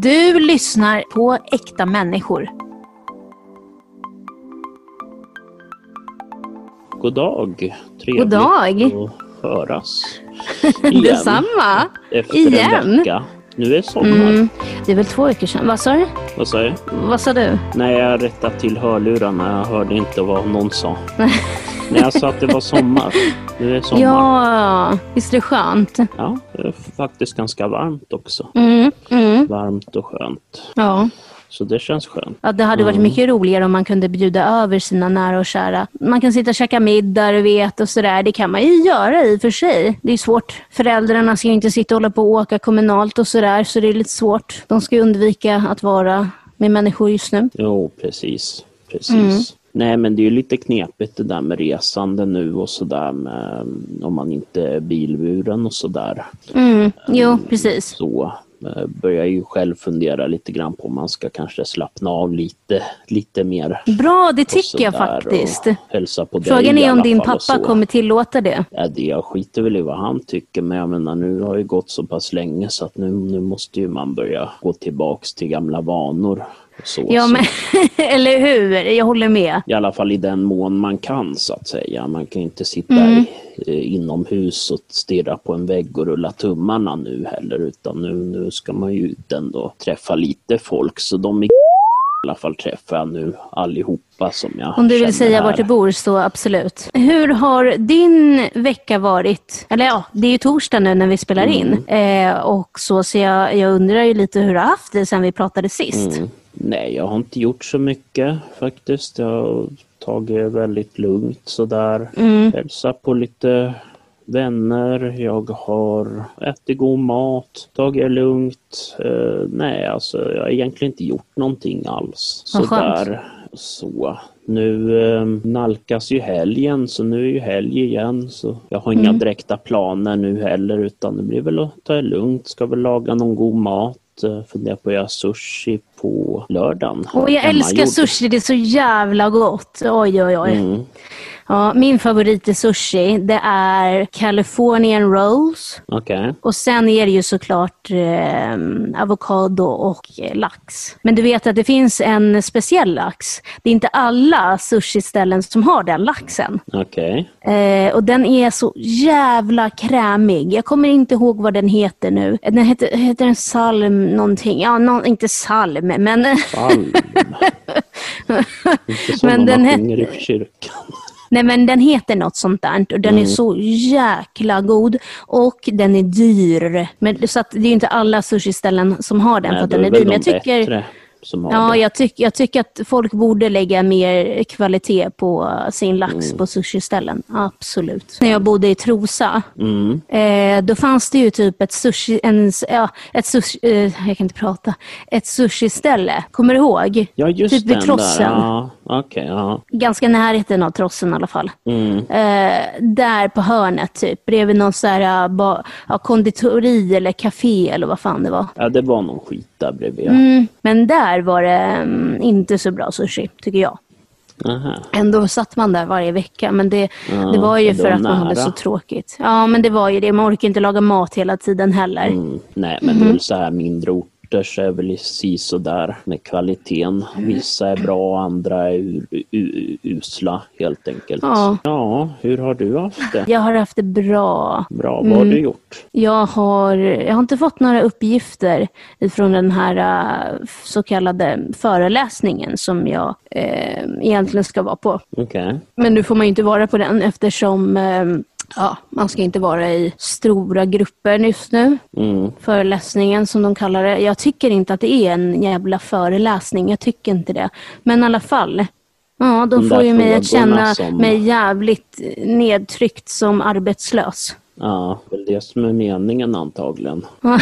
Du lyssnar på Äkta människor. God dag. Trevligt God dag. att höras. Igen. Detsamma. Efter Igen. en vecka. Nu är sommar. Mm, det är väl två veckor sedan. Vad sa du? Vad sa jag? Vad sa du? Nej, jag rättade till hörlurarna. Jag hörde inte vad någon sa. Nej, jag sa att det var sommar. Nu är sommar. Ja, visst är det skönt? Ja, det är faktiskt ganska varmt också. Mm, mm, Varmt och skönt. ja. Så det känns skönt. ja, det hade varit Mm. mycket roligare om man kunde bjuda över sina nära och kära. Man kan sitta och käka middag, du vet, och sådär. Det kan man ju göra i och för sig. Det är svårt. Föräldrarna ska ju inte sitta och hålla på och åka kommunalt och sådär, så det är lite svårt. De ska ju undvika att vara med människor just nu. Jo, precis. Precis. Mm. Nej, men det är ju lite knepigt det där med resande nu och sådär med mm, om man inte är bilburen och sådär. Mm, jo, precis. Så börjar jag ju själv fundera lite grann på om man ska kanske slappna av lite, lite mer. Bra, det tycker jag faktiskt. Hälsa på dig Frågan i är om din pappa kommer tillåta det. Ja, det jag skiter väl i vad han tycker men jag menar nu har det gått så pass länge så att nu, nu måste ju man börja gå tillbaks till gamla vanor. Så, Ja, men, eller hur? Jag håller med. I alla fall i den mån man kan så att säga. Man kan inte sitta Mm. i, eh, inomhus och stirra på en vägg och rulla tummarna nu heller utan nu, nu ska man ju ut ändå träffa lite folk så de i alla fall träffar jag nu allihopa som jag Om du vill säga här. vart du bor så absolut. Hur har din vecka varit? Eller ja, det är ju torsdag nu när vi spelar in. Eh, och så, så jag, jag undrar ju lite hur du har haft det sen vi pratade sist. Mm. Nej, jag har inte gjort så mycket faktiskt. Jag har tagit väldigt lugnt sådär. Mm. Hälsat på lite vänner. Jag har ätit god mat, tagit det lugnt. Eh, nej, alltså jag har egentligen inte gjort någonting alls. Vad skönt. Sådär. Så. Nu eh, nalkas ju helgen så nu är ju helg igen så jag har inga Mm. direkta planer nu heller utan det blir väl att ta det lugnt. Ska väl laga någon god mat. Eh, Fundera på att göra sushi på lördagen. Och jag älskar sushi, det är så jävla gott. Oj, oj, oj. Mm. Ja, min favorit i sushi, det är Californian rolls. Okej. Och sen är det ju såklart eh, avokado och eh, lax. Men du vet att det finns en speciell lax. Det är inte alla sushi-ställen som har den laxen. Okej. Eh, och den är så jävla krämig. Jag kommer inte ihåg vad den heter nu. Den heter, heter den salm någonting? Ja, nå- inte salm, men... Palm. Inte som Men den man het- sjunger i kyrkan. Nej men den heter något sånt där och den är så jäkla god och den är dyr. Men, så att det är inte alla sushi-ställen som har den för Nej, att då den är dyr. Men jag tycker, bättre ja, jag, tyck, jag tycker att folk borde lägga mer kvalitet på sin lax Mm. på sushi-ställen. Absolut. När jag bodde i Trosa, Mm. eh, då fanns det ju typ ett sushi, en, ja, ett sushi, eh, jag kan inte prata, ett sushi-ställe. Kommer du ihåg? Ja, just typ vid Trossen. där. Ja, Okej, ja. Ganska närheten av Trossen i alla fall. Mm. Eh, där på hörnet, typ, bredvid någon så här, uh, ba, ja, konditori eller café eller vad fan det var. ja, det var någon skit där bredvid. Mm, men där var det mm, inte så bra sushi, tycker jag. Aha. Ändå satt man där varje vecka, men det, Ja, det var ju för att man hade nära. så tråkigt. Ja, men det var ju det. Man orkar inte laga mat hela tiden heller. Mm. Nej, men Mhm. det är väl så här mindre orter så är väl si så där med kvaliteten. Vissa är bra, andra är u- u- usla helt enkelt. Ja. ja, hur har du haft det? Jag har haft det bra. Bra, vad har du gjort? Jag har, jag har inte fått några uppgifter från den här äh, så kallade föreläsningen som jag eh, egentligen ska vara på. Okej. Men nu får man ju inte vara på den eftersom eh, ja, man ska inte vara i stora grupper just nu. Mm. Föreläsningen som de kallar det. Jag tycker inte att det är en jävla föreläsning. Jag tycker inte det. Men i alla fall. Ja, de får ju mig att känna som- mig jävligt nedtryckt som arbetslös. Ja, väl det som är meningen antagligen.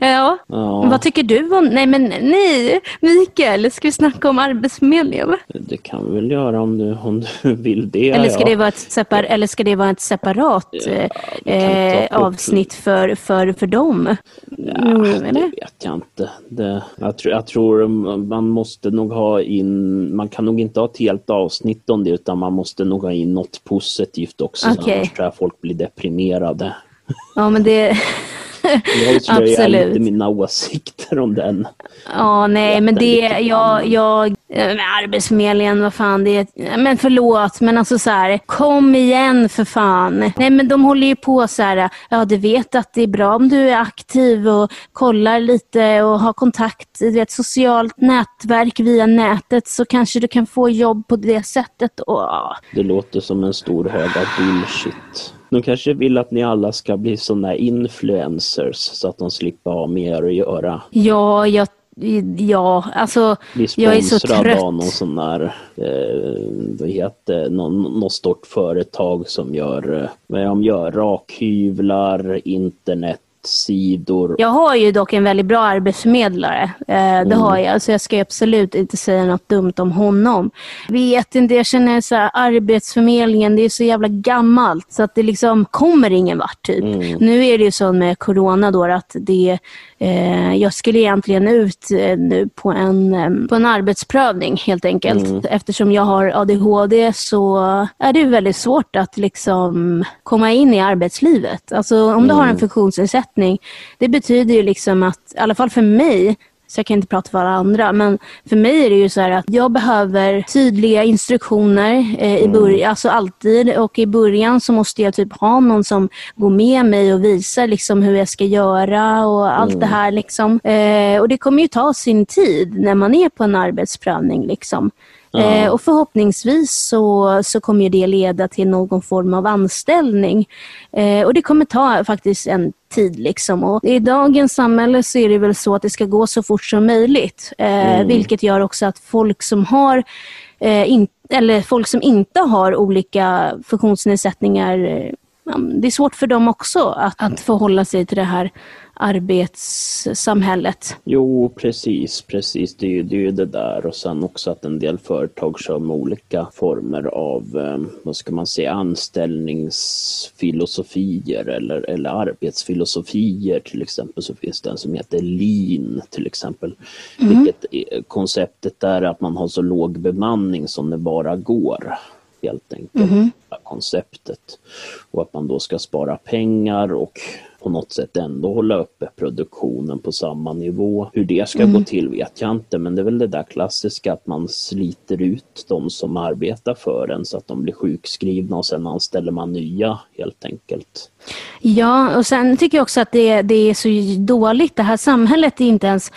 ja. Ja. Vad tycker du om... Nej, men nej, Mikael, ska vi snacka om Arbetsförmedlingen? Det kan vi väl göra om du, om du vill det. Eller ska, ja. det vara ett separ, eller ska det vara ett separat Ja, eh, avsnitt för, för, för dem? Ja, Mm, det vet jag inte. Det, jag, tror, jag tror man måste nog ha in, man kan nog inte ha ett helt avsnitt om det utan man måste nog ha in något positivt också. så Folk blir deprimerade. Ja, men det... Jag tror jag lite mina åsikter om den. Ja, nej, men det, jag, jag, med Arbetsförmedlingen, vad fan det är, men förlåt, men alltså så här, kom igen för fan. Nej, men de håller ju på så här, ja du vet att det är bra om du är aktiv och kollar lite och har kontakt i ett socialt nätverk via nätet så kanske du kan få jobb på det sättet. Och, ja. Det låter som en stor hög av bullshit. De kanske vill att ni alla ska bli sådana influencers så att de slipper ha med er att göra. ja, jag, ja, alltså Bli jag är så sponsrad av någon trött. sån där, eh, vad heter någon, något stort företag som gör, eh, vad de gör, rakhyvlar, internetsidor. Jag har ju dock en väldigt bra arbetsförmedlare. Eh, det har jag, så jag ska absolut inte säga något dumt om honom. Vet inte, jag känner så här, arbetsförmedlingen, det är så jävla gammalt så att det liksom kommer ingen vart typ. Nu är det ju så med corona då att det, eh, jag skulle egentligen ut eh, nu på en, eh, på en arbetsprövning helt enkelt. Eftersom jag har ADHD så är det väldigt svårt att liksom komma in i arbetslivet. Alltså om du har en funktionsnedsättning, det betyder ju liksom att, i alla fall för mig, så jag kan inte prata för alla andra, men för mig är det ju så att jag behöver tydliga instruktioner eh, i början, alltså alltid. Och i början så måste jag typ ha någon som går med mig och visar liksom hur jag ska göra och allt det här. Liksom. Eh, och det kommer ju ta sin tid när man är på en arbetsprövning. Liksom. Eh, och förhoppningsvis så, så kommer det leda till någon form av anställning. Eh, och det kommer ta faktiskt en tid. Liksom. Och I dagens samhälle så är det väl så att det ska gå så fort som möjligt. Eh, Vilket gör också att folk som har eh, in, eller folk som inte har olika funktionsnedsättningar eh, det är svårt för dem också att, att förhålla sig till det här arbetssamhället. Jo, precis, precis. Det är, ju, det är ju det där och sen också att en del företag kör med olika former av, eh, vad ska man säga, anställningsfilosofier eller, eller arbetsfilosofier. Till exempel så finns det en som heter Lean till exempel. Vilket är, konceptet är att man har så låg bemanning som det bara går. Helt enkelt. Konceptet. Och att man då ska spara pengar och på något sätt ändå hålla uppe produktionen på samma nivå. Hur det ska gå till vet jag inte men det är väl det där klassiska att man sliter ut de som arbetar för en så att de blir sjukskrivna och sen anställer man nya helt enkelt. Ja, och sen tycker jag också att det, det är så dåligt. Det här samhället är inte ens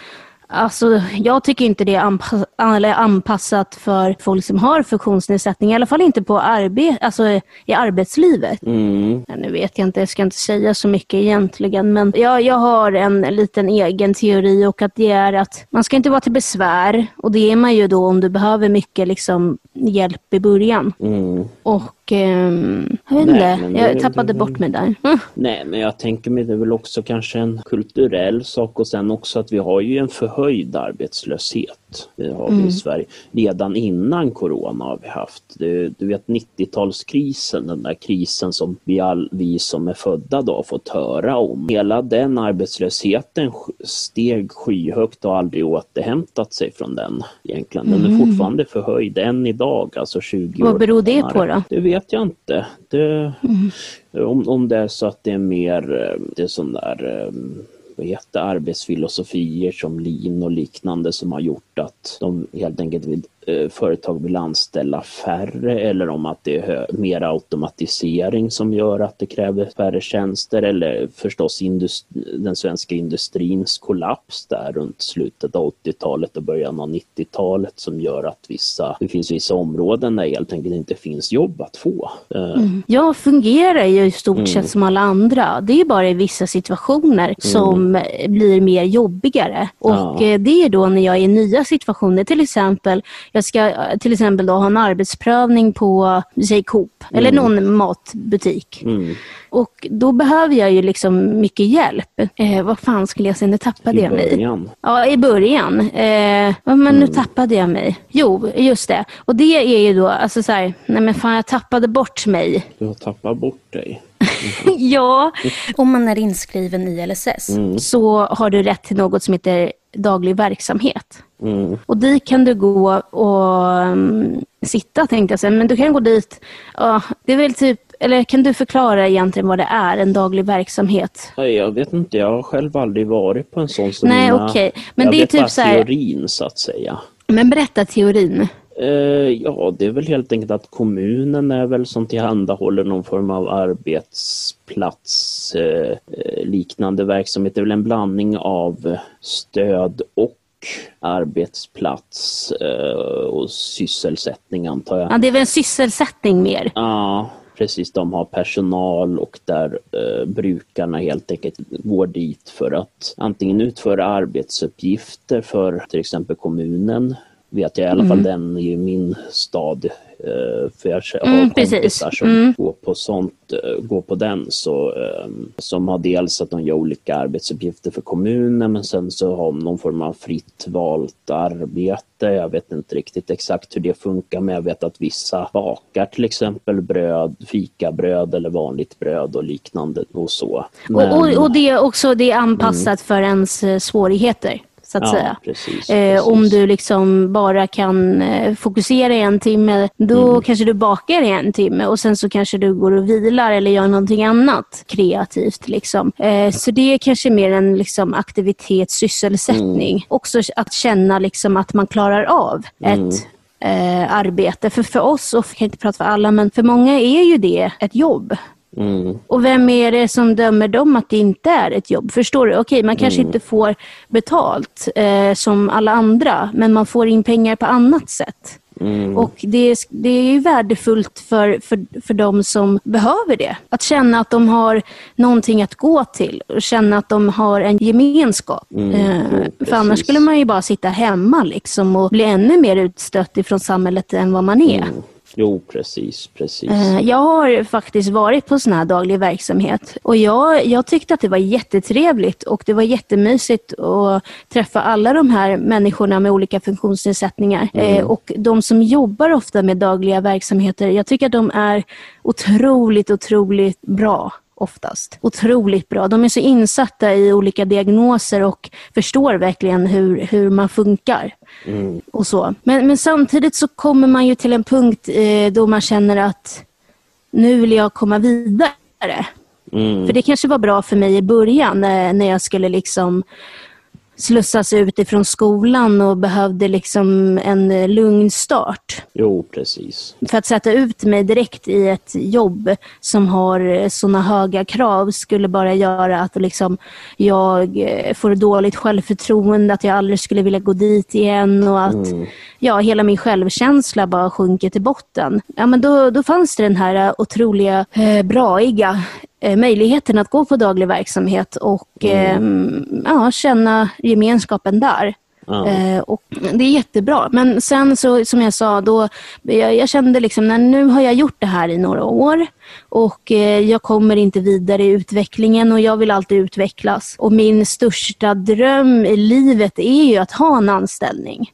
Alltså, jag tycker inte det är anpassat för folk som har funktionsnedsättning. I alla fall inte på arbe, alltså, i arbetslivet. Mm. Nu vet jag inte, jag ska inte säga så mycket egentligen. Men jag, jag har en liten egen teori och att det är att man ska inte vara till besvär. Och det är man ju då om du behöver mycket liksom, hjälp i början. Mm. Och ehm, jag vet Nej, inte, det- jag tappade bort mig där. Mm. Nej, men jag tänker mig det är väl också kanske en kulturell sak och sen också att vi har ju en förhöjd arbetslöshet. Det har vi i Sverige. Redan innan corona har vi haft. Du, du vet 90-talskrisen, den där krisen som vi, all, vi som är födda då har fått höra om. Hela den arbetslösheten steg skyhögt och aldrig återhämtat sig från den egentligen. Den är fortfarande förhöjd än idag, alltså 20 år Vad beror det på då? Det vet jag inte. Det, om, om det är så att det är mer eh, det är sån där eh, vad heter arbetsfilosofier som lean och liknande som har gjort att de helt enkelt vill, företag vill anställa färre eller om att det är mer automatisering som gör att det kräver färre tjänster eller förstås den svenska industrins kollaps där runt slutet av 80-talet och början av 90-talet som gör att vissa, det finns vissa områden där helt enkelt inte finns jobb att få. Eh, Jag fungerar ju i stort sett som alla andra. Det är bara i vissa situationer som blir mer jobbigare. Och Ja. eh, det är då när jag är i nya situationer. Till exempel, jag ska till exempel då ha en arbetsprövning på, säg Coop, eller någon matbutik. Mm. Och då behöver jag ju liksom mycket hjälp. Eh, vad fan skulle jag säga? Nu tappade I jag mig. början. Ja, i början. Eh, ja, nu tappade jag mig. Jo, just det. Och det är ju då, alltså så här, nej men fan jag tappade bort mig. Du har tappat bort dig. ja, Om man är inskriven i LSS. så har du rätt till något som heter daglig verksamhet. Mm. Och dit kan du gå och mm, sitta tänkte jag säga, men du kan gå dit, ja, det är väl typ, eller kan du förklara egentligen vad det är, en daglig verksamhet? Nej, Jag vet inte, jag har själv aldrig varit på en sån. Så Nej, okej. Men jag det är typ så här- teorin så att säga. Men berätta teorin. Eh, ja, det är väl helt enkelt att kommunen är väl som tillhandahåller någon form av arbetsplats eh, eh, liknande verksamhet. Det är väl en blandning av stöd och arbetsplats och sysselsättning antar jag. Ja, det är väl en sysselsättning mer? Ja, precis. De har personal och där eh, brukarna helt enkelt går dit för att antingen utföra arbetsuppgifter för till exempel kommunen, vet jag i alla fall den i min stad. eh, För jag har Mm, precis. kompisar som Mm. går på sånt, eh, går på den. Så, eh, som har dels att de gör olika arbetsuppgifter för kommunen men sen så har de någon form av fritt valt arbete. Jag vet inte riktigt exakt hur det funkar men jag vet att vissa bakar till exempel bröd, fikabröd eller vanligt bröd och liknande och så. Men- Och, och, och det är också det är anpassat för ens svårigheter, så att ja, säga. Precis, Eh, precis. om du liksom bara kan eh, fokusera i en timme, då Mm. kanske du bakar i en timme och sen så kanske du går och vilar eller gör någonting annat kreativt. Liksom. Eh, så det är kanske mer en liksom, aktivitetssysselsättning. Mm. Också att känna liksom, att man klarar av Mm. ett eh, arbete. För för oss, och jag kan inte prata för alla, men för många är ju det ett jobb. Mm, Och vem är det som dömer dem att det inte är ett jobb? Förstår du? Okej, man kanske inte får betalt eh, som alla andra, men man får in pengar på annat sätt. mm, Och det är, det är värdefullt för, för, för de som behöver det. Att känna att de har någonting att gå till och känna att de har en gemenskap. Mm, eh, för annars skulle man ju bara sitta hemma liksom och bli ännu mer utstött ifrån samhället än vad man är. mm. Jo, precis, precis. Eh, Jag har faktiskt varit på sån här daglig verksamhet och jag, jag tyckte att det var jättetrevligt och det var jättemysigt att träffa alla de här människorna med olika funktionsnedsättningar. Eh, Och de som jobbar ofta med dagliga verksamheter, jag tycker att de är otroligt, otroligt bra oftast. Otroligt bra. De är så insatta i olika diagnoser och förstår verkligen hur, hur man funkar. Mm, Och så. Men, men samtidigt så kommer man ju till en punkt eh, då man känner att nu vill jag komma vidare. mm, För det kanske var bra för mig i början när, när jag skulle liksom slussas ut ifrån skolan och behövde liksom en eh, lugn start. Jo, precis. För att sätta ut mig direkt i ett jobb som har såna höga krav skulle bara göra att liksom jag eh, får dåligt självförtroende, att jag aldrig skulle vilja gå dit igen och att ja, hela min självkänsla bara sjunker till botten. Ja, men då, då fanns det den här eh, otroliga, eh, braiga eh, möjligheten att gå på daglig verksamhet och eh, ja, känna gemenskapen där. Eh, och det är jättebra. Men sen så, som jag sa, då, jag, jag kände liksom, när nu har jag gjort det här i några år och eh, jag kommer inte vidare i utvecklingen och jag vill alltid utvecklas. Och min största dröm i livet är ju att ha en anställning.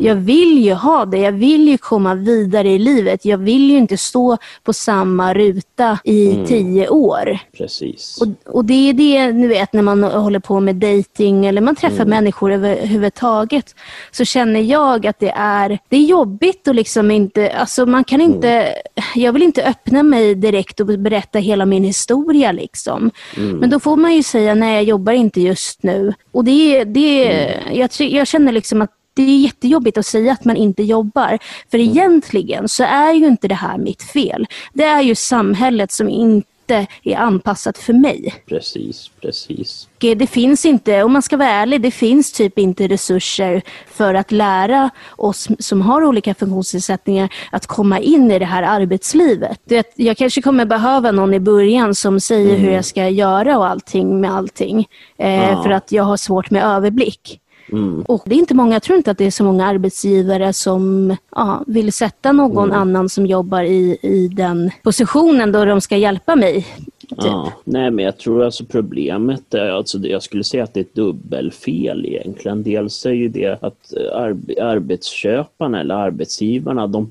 Jag vill ju ha det. Jag vill ju komma vidare i livet. Jag vill ju inte stå på samma ruta i tio år. Precis. Och, och det är det, ni vet, när man håller på med dating eller man träffar människor överhuvudtaget, så känner jag att det är, det är jobbigt och liksom inte, alltså man kan inte, jag vill inte öppna mig direkt och berätta hela min historia liksom. Men då får man ju säga, nej jag jobbar inte just nu. Och det, är- det, jag, jag känner liksom att det är jättejobbigt att säga att man inte jobbar. För egentligen så är ju inte det här mitt fel. Det är ju samhället som inte är anpassat för mig. Precis, precis. Det finns inte, om man ska vara ärlig, det finns typ inte resurser för att lära oss som har olika funktionsnedsättningar att komma in i det här arbetslivet. Jag kanske kommer behöva någon i början som säger hur jag ska göra och allting med allting. Eh, Ja. För att jag har svårt med överblick. Mm. Och det är inte många, jag tror inte att det är så många arbetsgivare som ja, vill sätta någon annan som jobbar i, i den positionen då de ska hjälpa mig. Typ. Ja, nej men jag tror alltså problemet är, alltså jag skulle säga att det är ett dubbelfel egentligen. Dels är ju det att eh, arb, arbetsköparna eller arbetsgivarna, de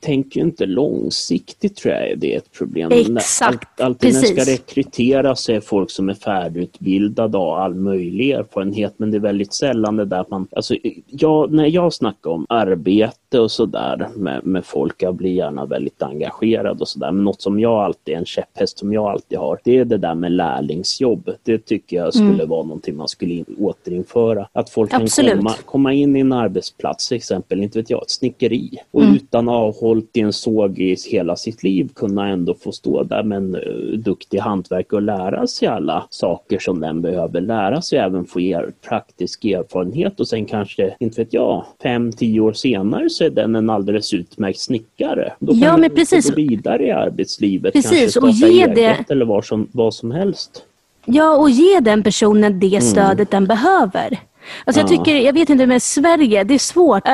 tänker ju inte långsiktigt tror jag det är ett problem. Exakt, All, alltid Precis. när det ska rekryteras så är folk som är färdigutbildade och all möjlig erfarenhet men det är väldigt sällan det där man, alltså jag, när jag snackar om arbete och sådär med, med folk, jag blir gärna väldigt engagerad och sådär men något som jag alltid, en käpphäst som jag alltid har, det är det där med lärlingsjobb. Det tycker jag skulle mm. vara någonting man skulle in, återinföra. Att folk Absolut. kan komma, komma in i en arbetsplats, till exempel, inte vet jag, ett snickeri och mm. utan avhållt i en såg i hela sitt liv kunna ändå få stå där med en uh, duktig hantverkare och lära sig alla saker som den behöver lära sig, även få er, praktisk erfarenhet och sen kanske, inte vet jag, fem, tio år senare så är den en alldeles utmärkt snickare. Då kan ja, men precis. gå vidare i arbetslivet, precis. kanske starta eget det... eller vad som, vad som helst. Ja, och ge den personen det mm. stödet mm. den behöver. Alltså jag tycker, jag vet inte med Sverige, det är svårt äh,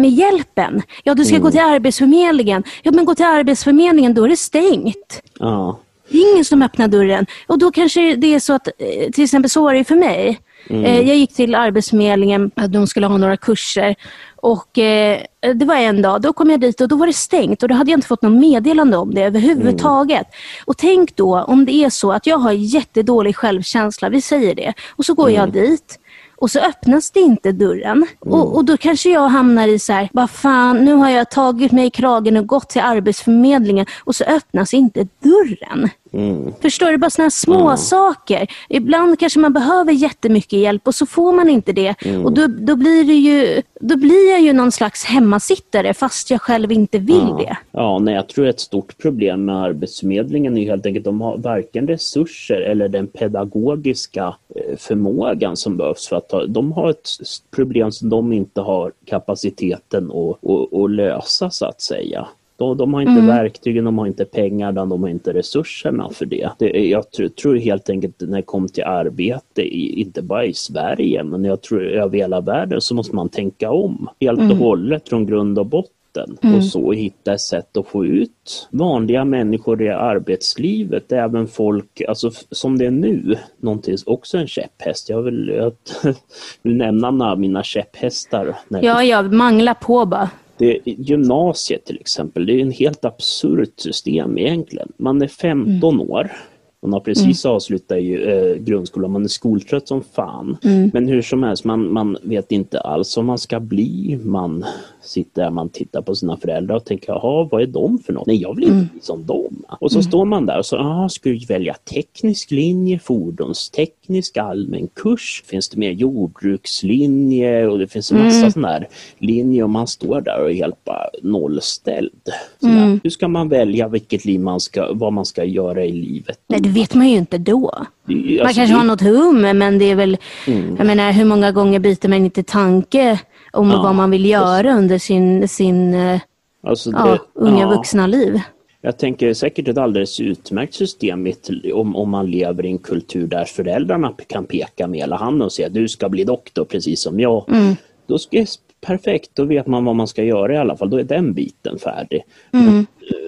med hjälpen. Ja, du ska mm. gå till Arbetsförmedlingen. Ja, men gå till Arbetsförmedlingen, då är det stängt. Ja. Det är ingen som öppnar dörren. Och då kanske det är så att, eh, till exempel så var det för mig. Mm. Eh, jag gick till Arbetsförmedlingen, att de skulle ha några kurser. Och eh, Det var en dag, då kom jag dit och då var det stängt och då hade jag inte fått något meddelande om det överhuvudtaget. Mm. Och tänk då om det är så att jag har jättedålig självkänsla, vi säger det, och så går mm. jag dit och så öppnas det inte dörren. Mm. Och, och, då kanske jag hamnar i så här, vad fan, nu har jag tagit mig i kragen och gått till Arbetsförmedlingen och så öppnas inte dörren. Mm. Förstår du? Bara sådana små mm. saker. Ibland kanske man behöver jättemycket hjälp och så får man inte det. Mm. Och då, då, blir det ju, då blir jag ju någon slags hemmasittare fast jag själv inte vill ja. det. Ja, nej, jag tror ett stort problem med Arbetsförmedlingen är helt enkelt att de har varken resurser eller den pedagogiska eh, förmågan som behövs för att ta, de har ett problem som de inte har kapaciteten att, att, att lösa så att säga. De, de har inte mm. verktygen, de har inte pengar, de har inte resurserna för det. det jag tror, tror, helt enkelt när det kommer till arbete, i, inte bara i Sverige, men jag tror över hela världen så måste man tänka om helt mm. och hållet från grund och botten mm. och så hitta ett sätt att få ut vanliga människor i arbetslivet, även folk, alltså som det är nu, någonting, också en käpphäst. Jag vill, jag vill nämna mina käpphästar. Ja, ja, mangla på bara. Det, gymnasiet till exempel, det är en helt absurt system egentligen. Man är 15 mm. år man har precis mm. avslutat ju, eh, grundskolan, man är skoltrött som fan. Mm. Men hur som helst, man, man vet inte alls vad man ska bli. Man sitter där, man tittar på sina föräldrar och tänker, jaha, vad är de för något? Nej, jag vill inte mm. bli som dem. Och så mm. står man där och så, ah, ska du välja teknisk linje, fordonsteknisk, allmän kurs? Finns det mer jordbrukslinje och det finns en massa mm. sådana här linjer och man står där och är helt bara nollställd. Mm. Hur ska man välja vilket liv man ska, vad man ska göra i livet? Nej, det vet man ju inte då. Alltså, man kanske har något hum, men det är väl, mm. jag menar hur många gånger byter man inte tanke om ja, vad man vill göra under sin, sin eh, alltså det, ja, unga ja. vuxna liv. Jag tänker säkert ett alldeles utmärkt system om, om man lever i en kultur där föräldrarna kan peka med hela handen och säga du ska bli doktor precis som jag. Mm. Då ska, perfekt, då vet man vad man ska göra i alla fall. Då är den biten färdig. Mm. Eh,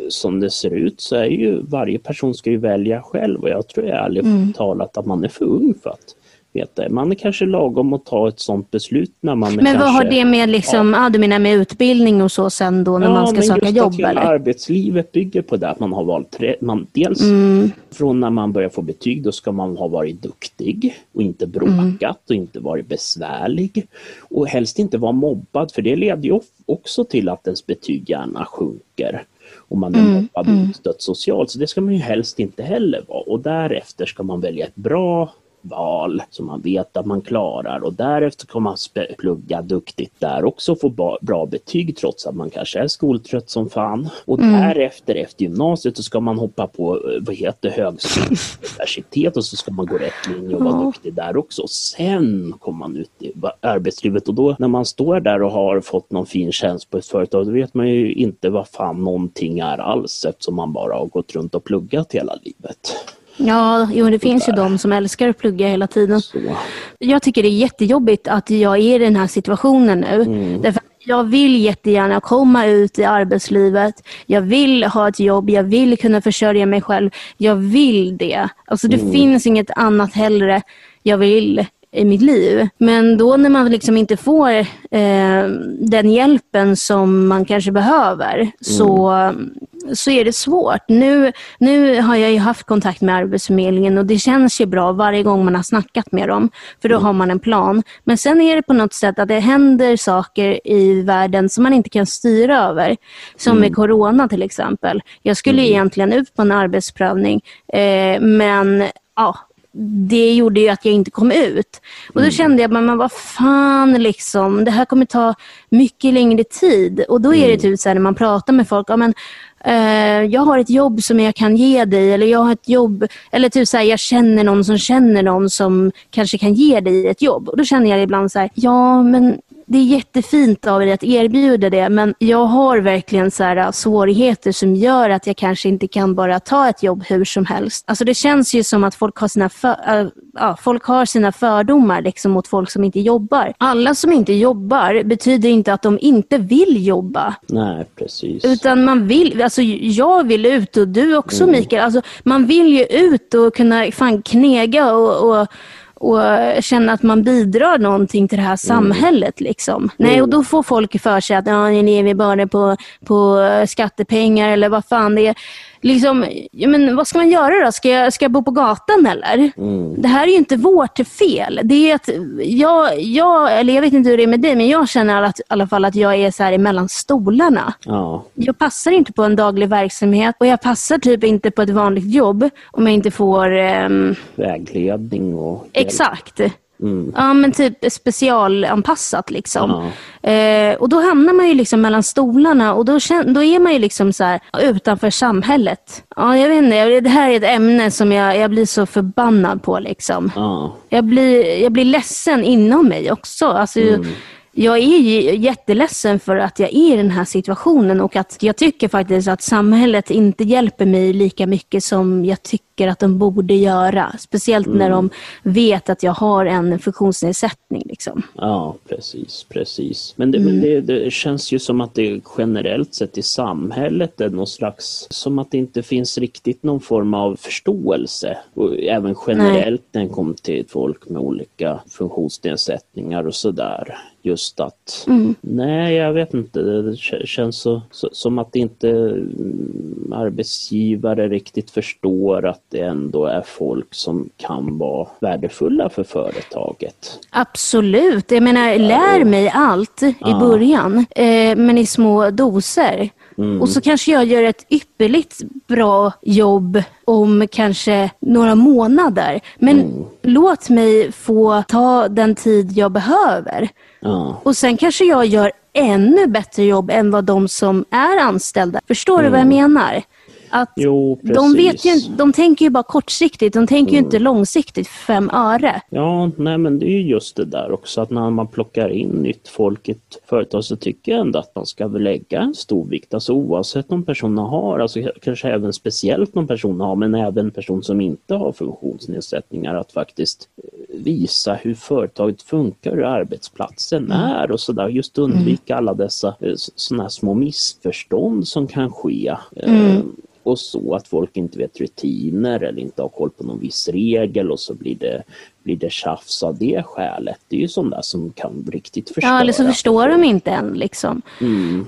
som det ser ut så är ju varje person ska ju välja själv och jag tror ärligt mm. talat att man är för ung för att veta. Man är kanske lagom att ta ett sånt beslut när man Men kanske, vad har det med liksom, ja. du menar med utbildning och så sen då när ja, man ska söka jobb? Ja, eller? arbetslivet bygger på det att man har valt man, dels mm. från när man börjar få betyg då ska man ha varit duktig och inte bråkat mm. och inte varit besvärlig och helst inte vara mobbad för det leder ju också till att ens betyg gärna sjunker om man är mm, mobbad och mm. socialt. Så det ska man ju helst inte heller vara och därefter ska man välja ett bra val som man vet att man klarar och därefter kommer man plugga duktigt där också och få bra betyg trots att man kanske är skoltrött som fan. Och mm. därefter, efter gymnasiet, så ska man hoppa på eh, vad heter högskola, universitet och så ska man gå rätt linje och vara ja. duktig där också. Sen kommer man ut i arbetslivet och då när man står där och har fått någon fin tjänst på ett företag, då vet man ju inte vad fan någonting är alls eftersom man bara har gått runt och pluggat hela livet. Ja, jo, det finns ju de som älskar att plugga hela tiden. Jag tycker det är jättejobbigt att jag är i den här situationen nu. Mm. Därför jag vill jättegärna komma ut i arbetslivet. Jag vill ha ett jobb. Jag vill kunna försörja mig själv. Jag vill det. Alltså det mm. finns inget annat hellre. Jag vill i mitt liv. Men då när man liksom inte får eh, den hjälpen som man kanske behöver så, så är det svårt. Nu, nu har jag ju haft kontakt med Arbetsförmedlingen och det känns ju bra varje gång man har snackat med dem. För då har man en plan. Men sen är det på något sätt att det händer saker i världen som man inte kan styra över. Som med corona till exempel. Jag skulle egentligen ut på en arbetsprövning eh, men ja, det gjorde ju att jag inte kom ut. Och Då kände jag, men, vad fan, liksom, det här kommer ta mycket längre tid. Och Då är det typ så här, när man pratar med folk, ja, men, eh, jag har ett jobb som jag kan ge dig, eller jag har ett jobb, eller typ så här, jag känner någon som känner någon som kanske kan ge dig ett jobb. Och Då känner jag ibland så här, ja men det är jättefint av dig att erbjuda det, men jag har verkligen så här, äh, svårigheter som gör att jag kanske inte kan bara ta ett jobb hur som helst. Alltså det känns ju som att folk har sina, för, äh, ja, folk har sina fördomar liksom, mot folk som inte jobbar. Alla som inte jobbar betyder inte att de inte vill jobba. Nej, precis. Utan man vill, alltså jag vill ut och du också Mikael. Alltså, man vill ju ut och kunna fan knega och, och och känna att man bidrar någonting till det här samhället. Liksom. Nej, och då får folk för sig att ja, ni lever bara på, på skattepengar eller vad fan det är. Liksom, ja, men vad ska man göra då? Ska jag, ska jag bo på gatan eller? Det här är ju inte vårt fel. Det är att jag, jag, eller jag vet inte hur det är med dig, men jag känner att, i alla fall att jag är så här mellan stolarna. Ja, Jag passar inte på en daglig verksamhet och jag passar typ inte på ett vanligt jobb om jag inte får ehm, vägledning och hjälp. Exakt. Mm. Ja, men typ specialanpassat. Liksom. Eh, och Då hamnar man ju liksom mellan stolarna och då, då är man ju liksom så här, utanför samhället. Ja, jag vet inte, det här är ett ämne som jag, jag blir så förbannad på. Liksom. Ja, Jag, blir, jag blir ledsen inom mig också. Alltså, Jag är ju jätteledsen för att jag är i den här situationen och att jag tycker faktiskt att samhället inte hjälper mig lika mycket som jag tycker att de borde göra. Speciellt när de vet att jag har en funktionsnedsättning. Liksom. ja precis, precis. Men, det, men det, det känns ju som att det generellt sett i samhället är någon slags, som att det inte finns riktigt någon form av förståelse. Och även generellt när det kommer till folk med olika funktionsnedsättningar och sådär. Just att, nej jag vet inte, det känns så, så, som att inte mm, arbetsgivare riktigt förstår att det ändå är folk som kan vara värdefulla för företaget. Absolut. Jag menar, lär mig allt i början, eh, men i små doser. Och så kanske jag gör ett ypperligt bra jobb om kanske några månader. Men låt mig få ta den tid jag behöver. Ja, Och sen kanske jag gör ännu bättre jobb än vad de som är anställda. Förstår du vad jag menar? Att jo de, vet ju, de tänker ju bara kortsiktigt, de tänker ju inte långsiktigt, fem öre. Ja, nej men det är ju just det där också att när man plockar in nytt folk i ett företag så tycker jag ändå att man ska väl lägga en stor vikt, alltså oavsett om personen har, alltså kanske även speciellt om personen har, men även person som inte har funktionsnedsättningar, att faktiskt eh, visa hur företaget funkar, hur arbetsplatsen är och sådär. Just undvika alla dessa sådana här små missförstånd som kan ske. Eh, och så att folk inte vet rutiner eller inte har koll på någon viss regel och så blir det, blir det tjafs av det skälet. Det är ju sånt där som kan riktigt förstöra. Ja, eller så förstår de inte än. Liksom.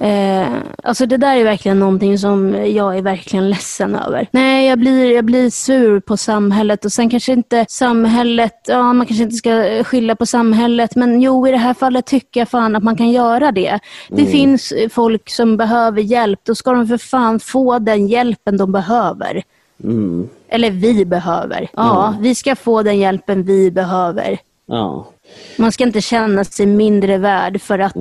Eh, alltså det där är verkligen någonting som jag är verkligen ledsen över. Nej, jag blir, jag blir sur på samhället och sen kanske inte samhället, ja man kanske inte ska skylla på samhället, men jo i det här fallet tycker jag fan att man kan göra det. Det finns eh, folk som behöver hjälp, då ska de för fan få den hjälpen de behöver. Mm. Eller vi behöver. Ja, vi ska få den hjälpen vi behöver. Ja, Man ska inte känna sig mindre värd för att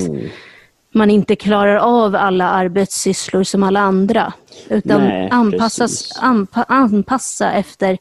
man inte klarar av alla arbetssysslor som alla andra. Utan Nej, anpassas, anpa, anpassa efter,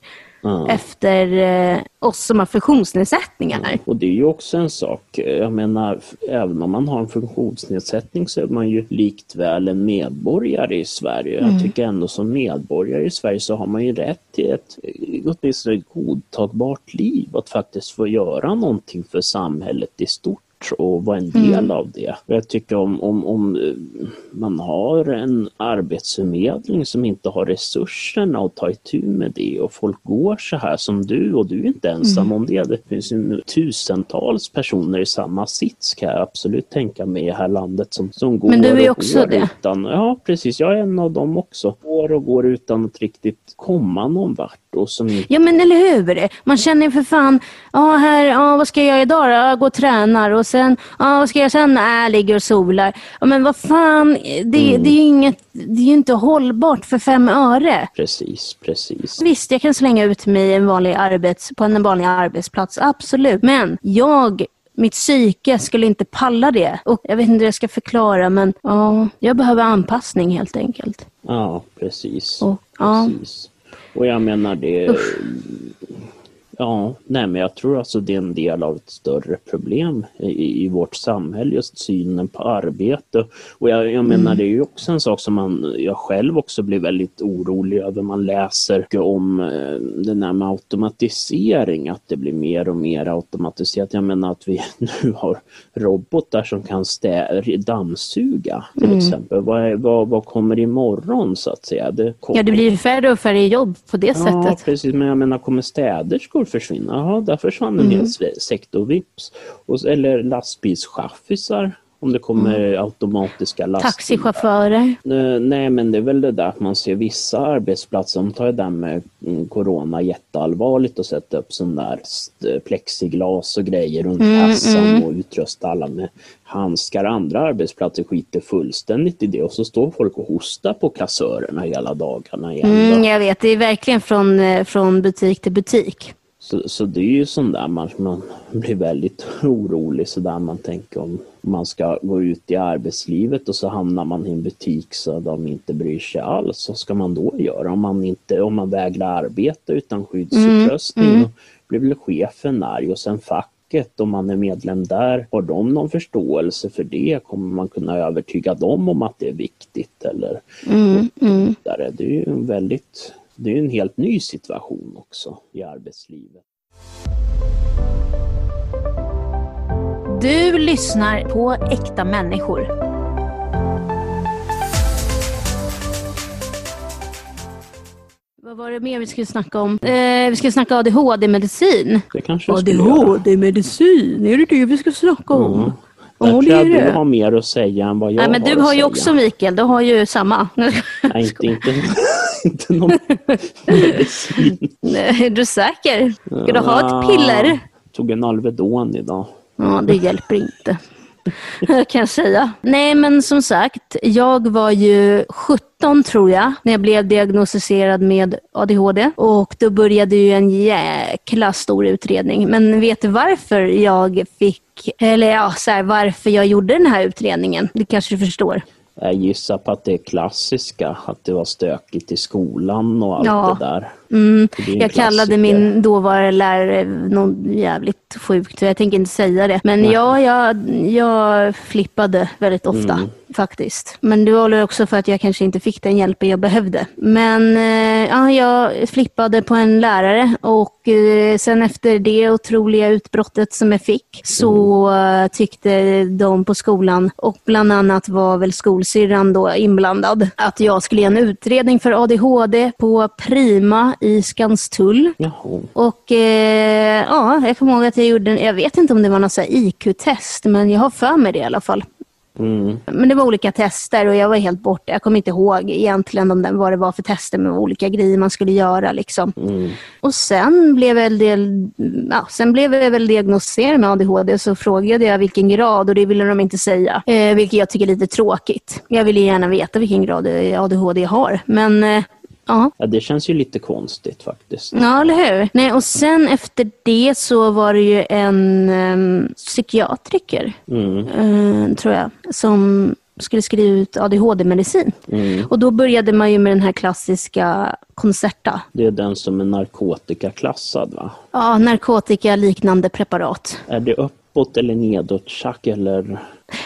efter eh, oss som har funktionsnedsättningar. och det är ju också en sak, jag menar, även om man har en funktionsnedsättning så är man ju likt väl en medborgare i Sverige. Jag tycker ändå som medborgare i Sverige så har man ju rätt till ett åtminstone ett godtagbart liv, att faktiskt få göra någonting för samhället i stort. Och vara en del av det. Jag tycker om, om, om eh, man har en arbetsförmedling som inte har resurserna att ta itu med det och folk går så här som du och du är inte ensam om det. Det finns ju tusentals personer i samma sits kan jag absolut tänka mig i det här landet som, som går Men du är och också går det. utan, ja precis, jag är en av dem också. Går och går utan att riktigt komma någon vart och som inte Ja men eller hur? Man känner ju för fan, ja här, ja vad ska jag göra idag då? Jag går och tränar och sen, ja vad ska jag sen? Nej, jag ligger och solar. Ja men vad fan, det, det är ju inget, det är ju inte hållbart för fem öre. Precis, precis. Visst, jag kan slänga ut mig i en vanlig arbets, på en vanlig arbetsplats, absolut. Men jag, mitt psyke skulle inte palla det. Och jag vet inte hur jag ska förklara, men ja, jag behöver anpassning helt enkelt. Ja, precis. Och, ja. precis. Och jag menar det... Ja, nej men jag tror alltså det är en del av ett större problem i, i vårt samhälle, just synen på arbete. Och jag, jag menar det är ju också en sak som man, jag själv också blir väldigt orolig över. Man läser om eh, den här med automatisering, att det blir mer och mer automatiserat. Jag menar att vi nu har robotar som kan stä, dammsuga till exempel. Vad, vad, vad kommer imorgon så att säga? Det kommer... ja, det blir färre och färre jobb på det Ja, sättet. precis. Men jag menar, kommer städerskor försvinna? Ja, där försvann en hel sve- sektor vips. Och, eller lastbilschaffisar, om det kommer automatiska lastbilar. Taxichaufförer. Eh, Nej, men det är väl det där att man ser vissa arbetsplatser, de tar det där med mm, corona jätteallvarligt och sätter upp sån där plexiglas och grejer runt kassan och utrusta alla med handskar. Andra arbetsplatser skiter fullständigt i det och så står folk och hostar på kassörerna hela dagarna igen. Mm, jag vet, det är verkligen från, eh, från butik till butik. Så, så det är ju sån där man, man blir väldigt orolig så där man tänker om man ska gå ut i arbetslivet och så hamnar man i en butik så de inte bryr sig alls. Vad ska man då göra om man, inte, om man vägrar arbeta utan skyddsutrustning? Då blir väl chefen arg och sen facket om man är medlem där. Har de någon förståelse för det? Kommer man kunna övertyga dem om att det är viktigt? Eller vidare? Det är ju en väldigt det är en helt ny situation också i arbetslivet. Du lyssnar på Äkta människor. Vad var det mer vi skulle snacka om? Eh, vi ska snacka ADHD-medicin. Det kanske jag skulle göra. ADHD-medicin, är det det vi ska snacka om? Mm. Ja, Där tror jag du har mer att säga än vad jag Nej, men har du att har ju säga. också Mikael, du har ju samma. Nej, inte, inte, inte någon medicin. Nej, är du säker? Ska du ha ett piller? Tog en Alvedon idag. Ja, det hjälper inte. kan jag säga. Nej, men som sagt, jag var ju 17 tror jag, när jag blev diagnostiserad med ADHD. Och då började ju en jäkla stor utredning. Men vet du varför jag fick, eller ja, så här, varför jag gjorde den här utredningen? Det kanske du förstår. Jag gissar på att det är klassiska, att det var stökigt i skolan och allt Ja. det där. Mm, jag kallade min dåvarande lärare något jävligt sjukt, jag tänker inte säga det. Men ja, jag, jag flippade väldigt ofta Mm. faktiskt. Men det var också för att jag kanske inte fick den hjälpen jag behövde. Men eh, ja, jag flippade på en lärare och eh, sen efter det otroliga utbrottet som jag fick så eh, tyckte de på skolan och bland annat var väl skolsyrran då inblandad att jag skulle ge en utredning för ADHD på Prima i Skanstull. Jaha. Och eh, ja, jag kommer ihåg att jag gjorde, en- jag vet inte om det var något IQ-test, men jag har för mig det i alla fall. Mm. Men det var olika tester och jag var helt borta. Jag kommer inte ihåg egentligen om det, vad det var för tester med olika grejer man skulle göra. Liksom. Mm. Och sen blev, jag del, ja, sen blev jag väl diagnostiserad med ADHD så frågade jag vilken grad och det ville de inte säga. Eh, vilket jag tycker är lite tråkigt. Jag ville gärna veta vilken grad ADHD jag har. Men eh, ja, Ja, det känns ju lite konstigt faktiskt. Ja, eller hur? Nej, och sen efter det så var det ju en um, psykiatriker, Mm. eh, tror jag, som skulle skriva ut ADHD-medicin. Mm. Och då började man ju med den här klassiska Concerta. Det är den som är narkotikaklassad va? Ja, narkotika-liknande preparat. Är det uppåt eller nedåt tjack eller?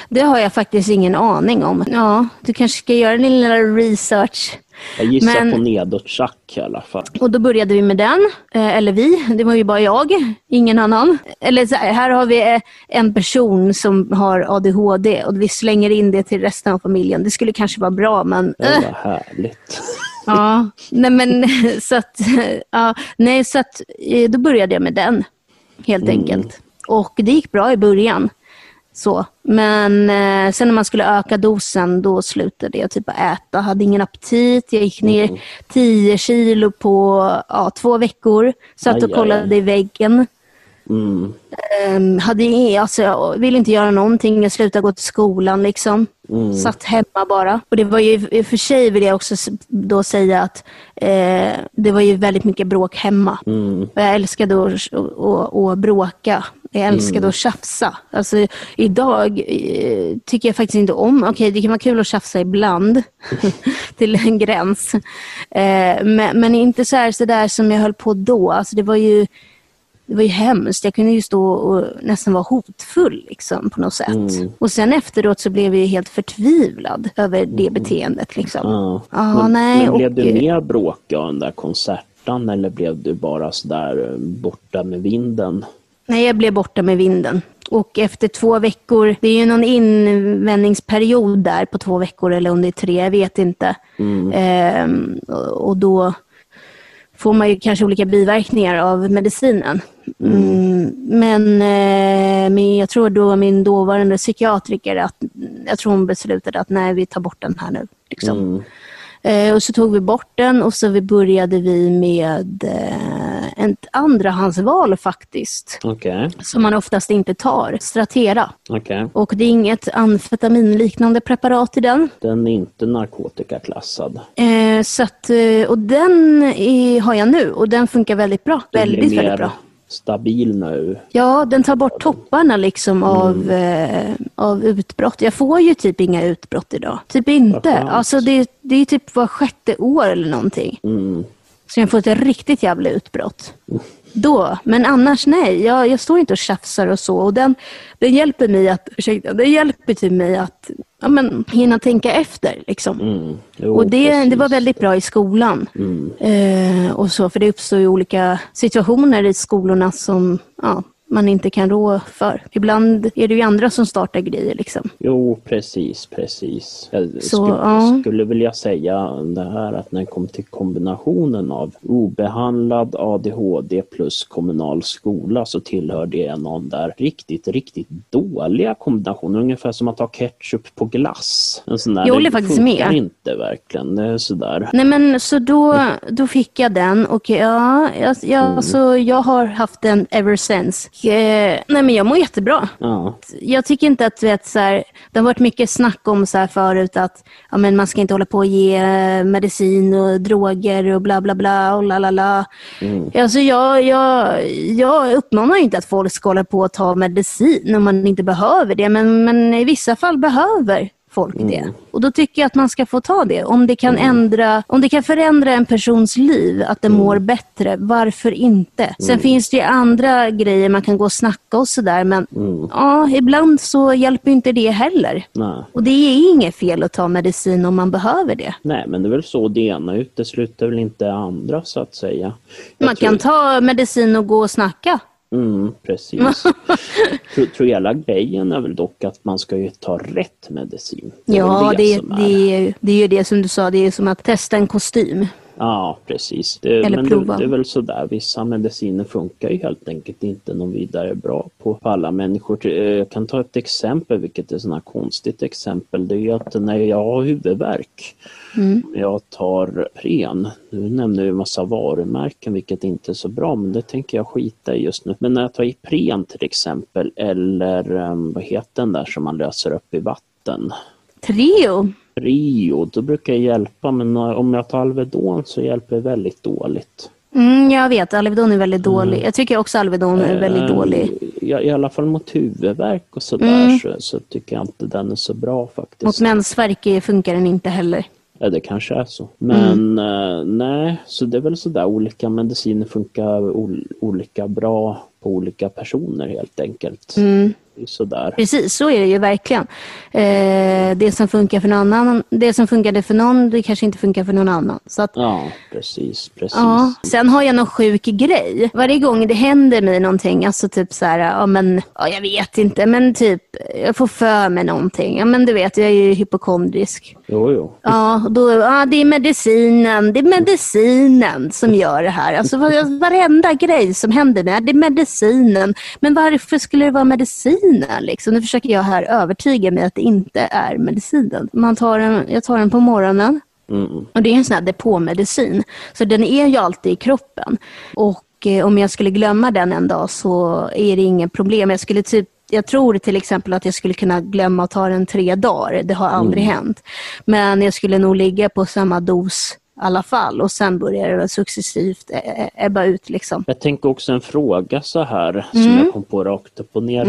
Det har jag faktiskt ingen aning om. Ja, du kanske ska göra din lilla research. Jag gissar Men- på nedåt-tjack i alla fall. Och då började vi med den, eh, eller vi, det var ju bara jag, ingen annan. Eller så här, här har vi eh, en person som har ADHD och vi slänger in det till resten av familjen. Det skulle kanske vara bra men... Det var härligt. Ja, nej men så att, ja, nej så att eh, då började jag med den helt enkelt. Och det gick bra i början. Så. Men eh, sen när man skulle öka dosen då slutade jag typ äta. Hade ingen aptit. Jag gick ner 10 kilo på ja, två veckor. Satt och aj, kollade aj. i väggen. Mm. Um, hade, alltså, jag ville inte göra någonting. Jag slutade gå till skolan. Liksom. Mm. Satt hemma bara. Och det var ju, i och för sig vill jag också då säga att eh, det var ju väldigt mycket bråk hemma. Mm. Jag älskade att, att, att, att bråka. Jag älskade att tjafsa. Alltså, idag eh, tycker jag faktiskt inte om... Okej, det kan vara kul att tjafsa ibland. till en gräns. Eh, men, men inte så, här, så där som jag höll på då. Alltså, det var ju... Det var ju hemskt. Jag kunde ju stå och nästan vara hotfull liksom, på något sätt. Mm. Och sen efteråt så blev jag helt förtvivlad över det beteendet. Liksom. Ja. Ja, men, nej, men och- blev du mer bråkig av den där konserten eller blev du bara sådär eh, borta med vinden? Nej, jag blev borta med vinden. Och efter två veckor, det är ju någon invändningsperiod där på två veckor eller om det är tre, jag vet inte. Ehm, och då får man ju kanske olika biverkningar av medicinen. Mm, men, eh, men jag tror då min dåvarande psykiatriker, att, jag tror hon beslutade att nej, vi tar bort den här nu. Liksom. Mm. Eh, och så tog vi bort den och så vi började vi med eh, ett andrahandsval faktiskt. Okej, Som man oftast inte tar. Stratera. okej. Och det är inget amfetaminliknande preparat i den. Den är inte narkotikaklassad. Eh, så att, eh, och den är, har jag nu och den funkar väldigt bra. Den Väldigt, väldigt bra. Stabil nu. Ja, den tar bort topparna liksom Mm. av, eh, av utbrott. Jag får ju typ inga utbrott idag. Typ inte. Alltså det, det är typ var sjätte år eller någonting. Mm. Så jag får ett riktigt jävla utbrott. Då. Men annars nej, jag, jag står inte och tjafsar och så. Och den, den hjälper mig att, ursäkta, den hjälper till mig att ja, men, hinna tänka efter. Liksom. Mm. Jo, och det, det var. Mm. väldigt bra i skolan. Eh, och så, för det uppstår ju olika situationer i skolorna som ja, man inte kan rå för. Ibland är det ju andra som startar grejer. Liksom. Jo, precis, precis. Jag Så, skulle, ja. skulle vilja säga det här att när det kom till kombinationen av obehandlad ADHD plus kommunal skola så tillhör det en av de där riktigt, riktigt dåliga kombinationer. Ungefär som att ha ketchup på glass. En sån där, Jag håller det faktiskt funkar med. inte verkligen. Det är sådär. Nej men så då, då fick jag den och ja, jag, jag, så jag har haft den ever since. Eh, nej men jag mår jättebra. Ja, Jag tycker inte att vet, så här, det har varit mycket snack om så här förut att ja, men man ska inte hålla på och ge eh, medicin och droger och bla bla bla och la la la. Alltså jag, jag, jag uppmanar inte att folk ska hålla på och ta medicin om man inte behöver det men, men i vissa fall behöver folk det. Och då tycker jag att man ska få ta det. Om det kan ändra, om det kan förändra en persons liv, att den mår bättre, varför inte? Sen finns det ju andra grejer man kan gå och snacka och sådär men ja, ibland så hjälper inte det heller. nej. Och det är inget fel att ta medicin om man behöver det. Nej, men det är väl så det ena utesluter väl inte andra så att säga. Jag Man tror- kan ta medicin och gå och snacka. Mm, precis. tror, hela grejen är väl dock att man ska ju ta rätt medicin. är Ja, det, som är- det, är, det är ju det som du sa, det är som att testa en kostym. Ja, precis. Det, Eller men det, prova. det är väl sådär. Vissa mediciner funkar ju helt enkelt inte någon vidare bra på, på alla människor. Eh, Jag kan ta ett exempel, vilket är här konstigt exempel. Det är att när jag har huvudvärk, Mm. jag tar Pren. Nu nämner en massa varumärken, vilket inte är så bra, men det tänker jag skita i just nu. Men när jag tar Ipren till exempel, eller eh, vad heter den där som man löser upp i vatten? Treo. Rio, då brukar jag hjälpa men om jag tar Alvedon så hjälper det väldigt dåligt. Mm, jag vet, Alvedon är väldigt dålig. Jag tycker också Alvedon är väldigt Eh, dålig. Ja, I alla fall mot huvudvärk och sådär så, så tycker jag inte den är så bra faktiskt. Mot mensvärk är- funkar den inte heller. Ja, det kanske är så. Men Mm. eh, nej, så det är väl sådär olika mediciner funkar ol- olika bra på olika personer helt enkelt. Sådär. Precis, så är det ju verkligen. Eh, det, som funkar för någon annan, det som funkade för någon, det kanske inte funkar för någon annan. Så att, Ja, precis, precis. Ja. Sen har jag någon sjuk grej. Varje gång det händer mig någonting, alltså typ så här, ja men, ja, jag vet inte, men typ, jag får för mig någonting. Ja men du vet, jag är ju hypokondrisk. Jo, jo. Ja, då, ja, det är medicinen, det är medicinen som gör det här. Alltså var- varenda grej som händer mig, det är medicinen. Men varför skulle det vara medicinen? Liksom? Nu försöker jag här övertyga mig att det inte är medicinen. Man tar den, jag tar den på morgonen, Mm. och det är en sån här depåmedicin. Så den är ju alltid i kroppen. Och eh, om jag skulle glömma den en dag så är det inget problem. Jag skulle typ jag tror till exempel att jag skulle kunna glömma att ta den tre dagar. Det har aldrig hänt. Men jag skulle nog ligga på samma dos alla fall och sen börjar det väl successivt eh, ebba ut. Liksom. Jag tänker också en fråga så här som Mm. jag kom på rakt upp och ner.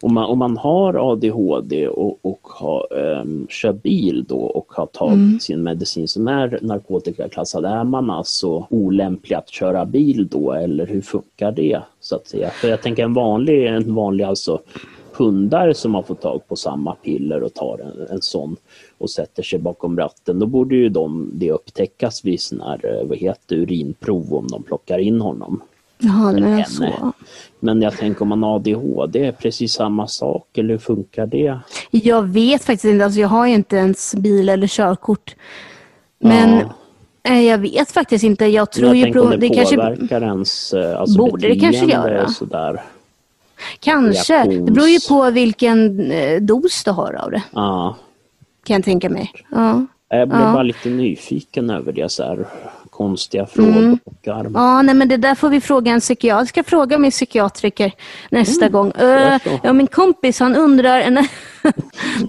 Om, man, om man har ADHD och, och har, um, kör bil då och har tagit Mm. sin medicin som är narkotikaklassad, är man alltså olämplig att köra bil då eller hur funkar det? så att säga? För jag tänker en vanlig, en vanlig alltså hundar som har fått tag på samma piller och tar en, en sån och sätter sig bakom ratten, då borde ju de, det upptäckas vid sån här, eh, vad heter urinprov om de plockar in honom. Jaha, den är så. Men jag tänker om man har ADHD, är precis samma sak eller hur funkar det? Jag vet faktiskt inte, alltså jag har ju inte ens bil eller körkort. Men Ja. eh, jag vet faktiskt inte. Jag tror jag ju tänker om det, det kanske, påverkar ens eh, alltså Borde det kanske göra. sådär. kanske. Det reaktions- beror ju på vilken dos du har av det. Ja. Kan jag tänka mig. Ja. Jag blev Ja. bara lite nyfiken över det, så här konstiga frågor. Mm. Ja. Nej, men det där får vi fråga en psykiater. Jag ska fråga min psykiatriker nästa gång. Uh, ja, min kompis han undrar...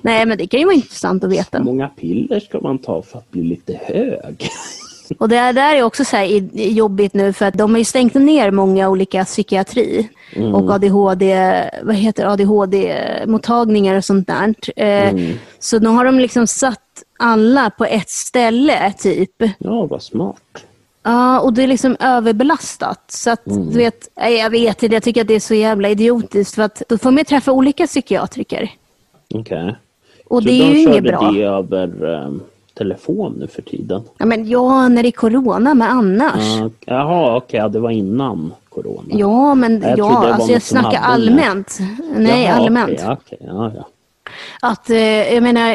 nej, men det kan ju vara intressant att veta. Hur många piller ska man ta för att bli lite hög? Och det där är också så jobbigt nu för att de har ju stängt ner många olika psykiatri och ADHD, vad heter ADHD-mottagningar och sånt där. Eh, Så nu har de liksom satt alla på ett ställe typ. Ja, vad smart. Ja, och det är liksom överbelastat. Så att, du vet, jag vet inte, jag tycker att det är så jävla idiotiskt för att då får man träffa olika psykiatriker. Okej. Och Så det är de ju inget bra. det över eh, telefon nu för tiden? Ja, men ja, när det är corona, men annars. Ja, Jaha, okej, ja, det var innan corona. Ja, men Jag ja, alltså jag snackar allmänt. Nej, Jaha, allmänt. Okej, okej, ja, ja. Att, eh, jag menar,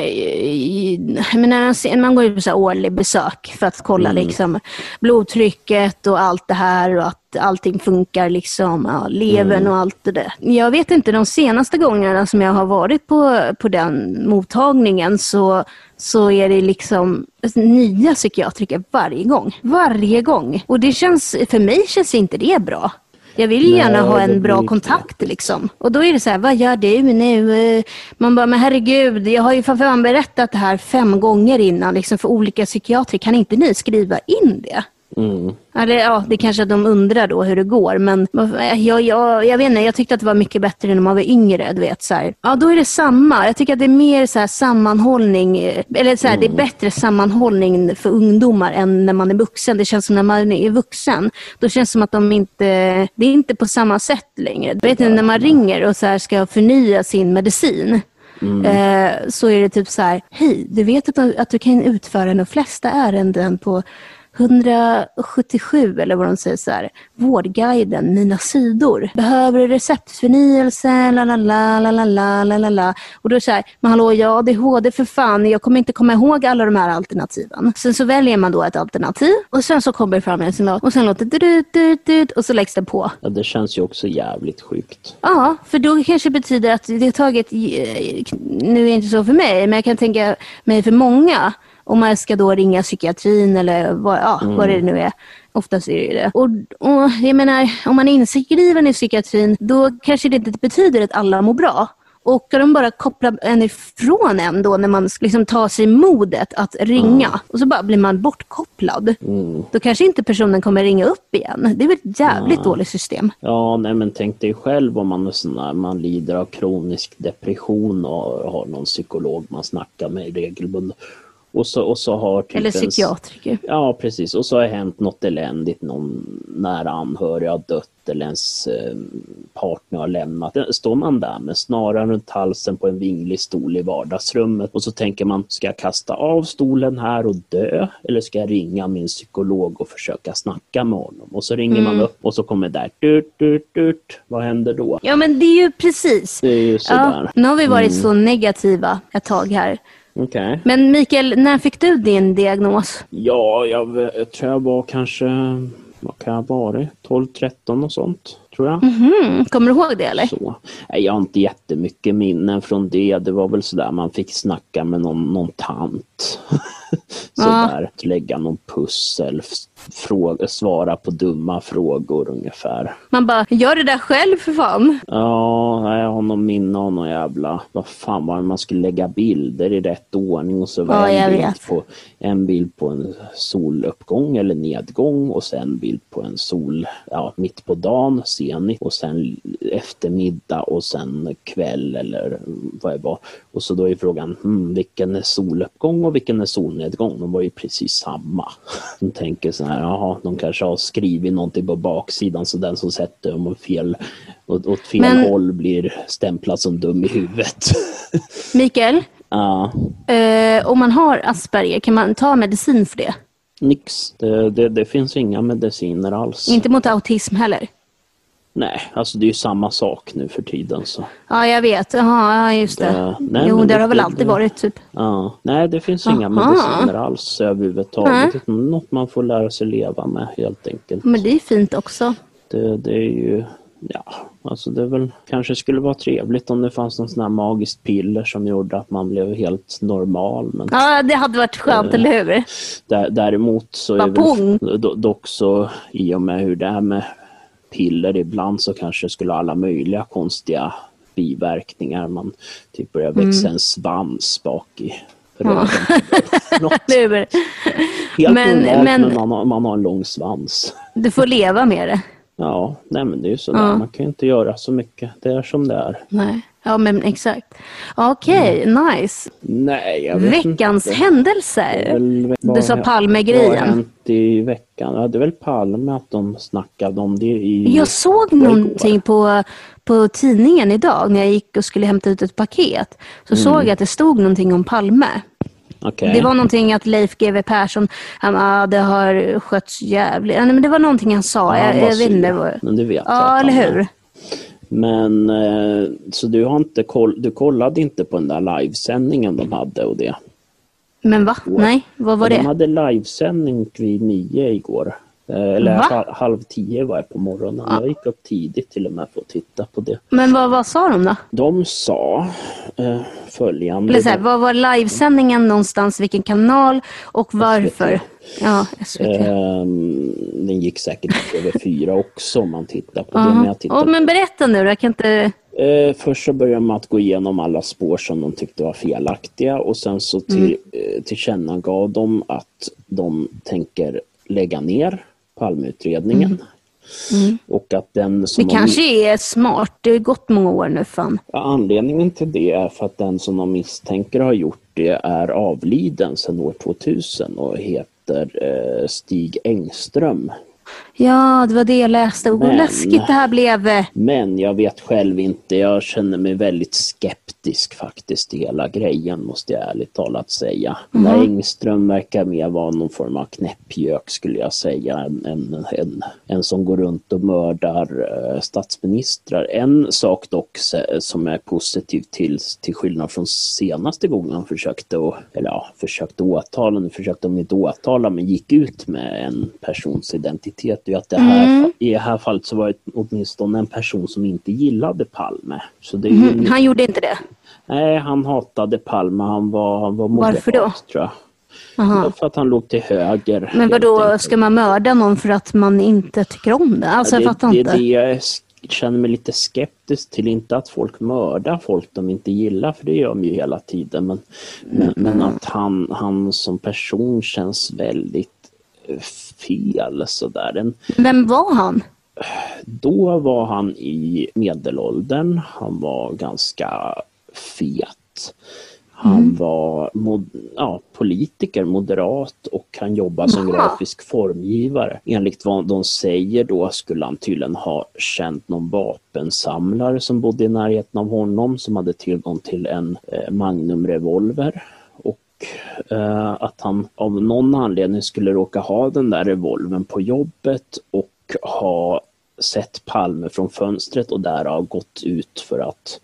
jag menar, man går ju på så här årlig besök för att kolla Mm. liksom, blodtrycket och allt det här och att allting funkar, liksom, ja, levern Mm. och allt det där. Jag vet inte, de senaste gångerna som jag har varit på, på den mottagningen så, så är det liksom nya psykiatriker varje gång. Varje gång. Och det känns, för mig känns inte det bra. Jag vill ju Nej, gärna ha en bra kontakt liksom. Och då är det så här, vad gör du nu? Eh, Man bara, men herregud, jag har ju för fan berättat det här fem gånger innan liksom för olika psykiatrer. Kan inte ni skriva in det? Mm. Eller, ja, det kanske att de undrar då hur det går, men jag, jag, jag vet inte, jag tyckte att det var mycket bättre när man var yngre. Du vet, så här. Ja, då är det samma. Jag tycker att det är mer så här, sammanhållning, eller så här, det är bättre sammanhållning för ungdomar än när man är vuxen. Det känns som när man är vuxen, då känns det som att de inte, det är inte på samma sätt längre. Du vet, när man ringer och så här, ska förnya sin medicin, Eh, så är det typ så här, hej, du vet att, du- att du kan utföra de flesta ärenden på 177, eller vad de säger så här, Vårdguiden, mina sidor. Behöver du receptförnyelse? La, la, la, la, la, la, la, la. Och då är det så här, men hallå, jag har ADHD för fan, jag kommer inte komma ihåg alla de här alternativen. Sen så väljer man då ett alternativ och sen så kommer det fram en sin låt och sen låter det dut, och så läggs den på. Ja, det känns ju också jävligt sjukt. Ja, för då kanske det betyder att det har tagit, eh, nu är det inte så för mig, men jag kan tänka mig för många, om man ska då ringa psykiatrin eller vad, ja, vad det nu är. Oftast är det ju det. Och, och jag menar, om man är inskriven i psykiatrin, då kanske det inte betyder att alla mår bra. Och ska de bara koppla en ifrån en då när man liksom tar sig modet att ringa och så bara blir man bortkopplad. Då kanske inte personen kommer ringa upp igen. Det är väl ett jävligt dåligt system. Ja, nej men tänk dig själv om man, sån man lider av kronisk depression och har någon psykolog man snackar med regelbundet. Och så, och så har typ Eller ens- psykiatriker. Ja, precis. Och så har det hänt något eländigt. Någon nära anhörig har dött eller ens eh, partner har lämnat. Står man där med snaran runt halsen på en vinglig stol i vardagsrummet och så tänker man, ska jag kasta av stolen här och dö? Eller ska jag ringa min psykolog och försöka snacka med honom? Och så ringer man upp och så kommer där, dut, dut, dut. Vad händer då? Ja men det är ju precis. Det är ju sådär. Ja, nu har vi varit så negativa ett tag här. Okej. Men Mikael, när fick du din diagnos? Ja, jag, jag tror jag var kanske, vad kan jag ha varit? 12-13 och sånt, tror jag. Mm, kommer du ihåg det eller? Så. Jag har inte jättemycket minnen från det. Det var väl sådär man fick snacka med någon, någon tant. sådär, lägga någon pussel, fråga, svara på dumma frågor ungefär. Man bara, gör det där själv för fan. Ja, jag har någon minne av någon jävla, vad fan var man skulle lägga bilder i rätt ordning och så var Ja, en, bild vet. på, en bild på en soluppgång eller nedgång och sen en bild på en sol, ja, mitt på dagen, senigt och sen eftermiddag och sen kväll eller vad det var. Och så då är frågan, hmm, vilken är soluppgång och vilken är solnedgång? De var ju precis samma. De tänker så här, jaha, de kanske har skrivit någonting på baksidan så den som sätter dem åt fel, åt, åt fel Men- håll blir stämplad som dum i huvudet. Mikael, ja, eh, om man har Asperger, kan man ta medicin för det? nix. Det, det, det finns inga mediciner alls. Inte mot autism heller? Nej, alltså det är ju samma sak nu för tiden. Så. Ja, jag vet. Ja, just det. Ja, nej, jo, det det- har väl det- alltid det- varit typ. Ja. Nej, det finns inga Aha. mediciner alls överhuvudtaget. utan Något man får lära sig leva med helt enkelt. Men det är fint också. Det, det är ju, ja, alltså det är väl, kanske skulle vara trevligt om det fanns någon sån här magiskt piller som gjorde att man blev helt normal. Men Ja, det hade varit skönt, eller hur? där, däremot så är väl, do- dock så i och med hur det är med piller ibland så kanske skulle alla möjliga konstiga biverkningar. Man typ börjar växa Mm. en svans bak i röven. Hur? helt Men- normalt men- men man har, man har en lång svans. Du får leva med det. Ja, nej men det är ju sådär. Ja. Man kan ju inte göra så mycket. Det är som det är. Nej. Ja, men exakt. Okej, nice. Nej, jag vet Veckans inte. händelser. Du sa Palmegrejen. i veckan? Ja, det är väl Palme att de snackade om det i... Jag såg någonting på, på tidningen idag när jag gick och skulle hämta ut ett paket. Så såg jag att det stod någonting om Palme. Okej. Det var någonting att Leif GW Persson, han, ah, det har skötts jävligt. Nej, men det var någonting han sa. Ja, jag, han var jag vet inte. Men det vet jag Ja, eller han är. Men eh, så du har inte koll, du kollade inte på den där livesändningen de hade och det? Men va? Nej, vad var De det? hade livesändning vid nio igår. Eh, Eller Va? halv, tio var jag på morgonen. Jag gick upp tidigt till och med för att titta på det. Men vad, vad sa de då? De sa eh, följande. Eller så här, vad var livesändningen någonstans, vilken kanal och varför? Ja, SVT. Ehm, den gick säkert på TV4 också om man tittar på det. Men jag tittar Åh, men berätta nu, jag kan inte... Eh, först så började man att gå igenom alla spår som de tyckte var felaktiga och sen så till, eh, tillkännagav de att de tänker lägga ner Palmeutredningen. Och att den som Det de- kanske är smart, det har gått många år nu fan. Ja, anledningen till det är för att den som de misstänker har gjort det är avliden sedan år 2000 och heter eh, Stig Engström. Ja, det var det jag läste. Och Men- läskigt det här blev. Men jag vet själv inte, jag känner mig väldigt skeptisk faktiskt till hela grejen måste jag ärligt talat säga. Mm. Engström verkar mer vara någon form av knäppjök skulle jag säga. En, en, en, en som går runt och mördar eh, statsministrar. En sak dock som är positiv till, till skillnad från senaste gången han försökte, å- eller ja, försökte åtala, nu försökte de inte åtala men gick ut med en persons identitet. Är ju att det här, I det här fallet så var det åtminstone en person som inte gillade Palme. Så det är Mm, han gjorde inte det. Nej, han hatade Palme. Han var, han var moderat, Varför då? tror jag. Aha. För att han låg till höger. Men vad då ska man mörda någon för att man inte tycker om det? Alltså jag det, fattar det inte. är det jag känner mig lite skeptisk till. Inte att folk mördar folk de inte gillar, för det gör de ju hela tiden. Men, men, men Mm. att han, han som person känns väldigt eh, fel sådär. En, Vem var han? Då var han i medelåldern. Han var ganska fet. Han var mod, ja, politiker, moderat och han jobbade som Jaha. grafisk formgivare. Enligt vad de säger då skulle han tydligen ha känt någon vapensamlare som bodde i närheten av honom som hade tillgång till en eh, Magnum-revolver. Och eh, att han av någon anledning skulle råka ha den där revolvern på jobbet och ha sett Palme från fönstret och därav gått ut för att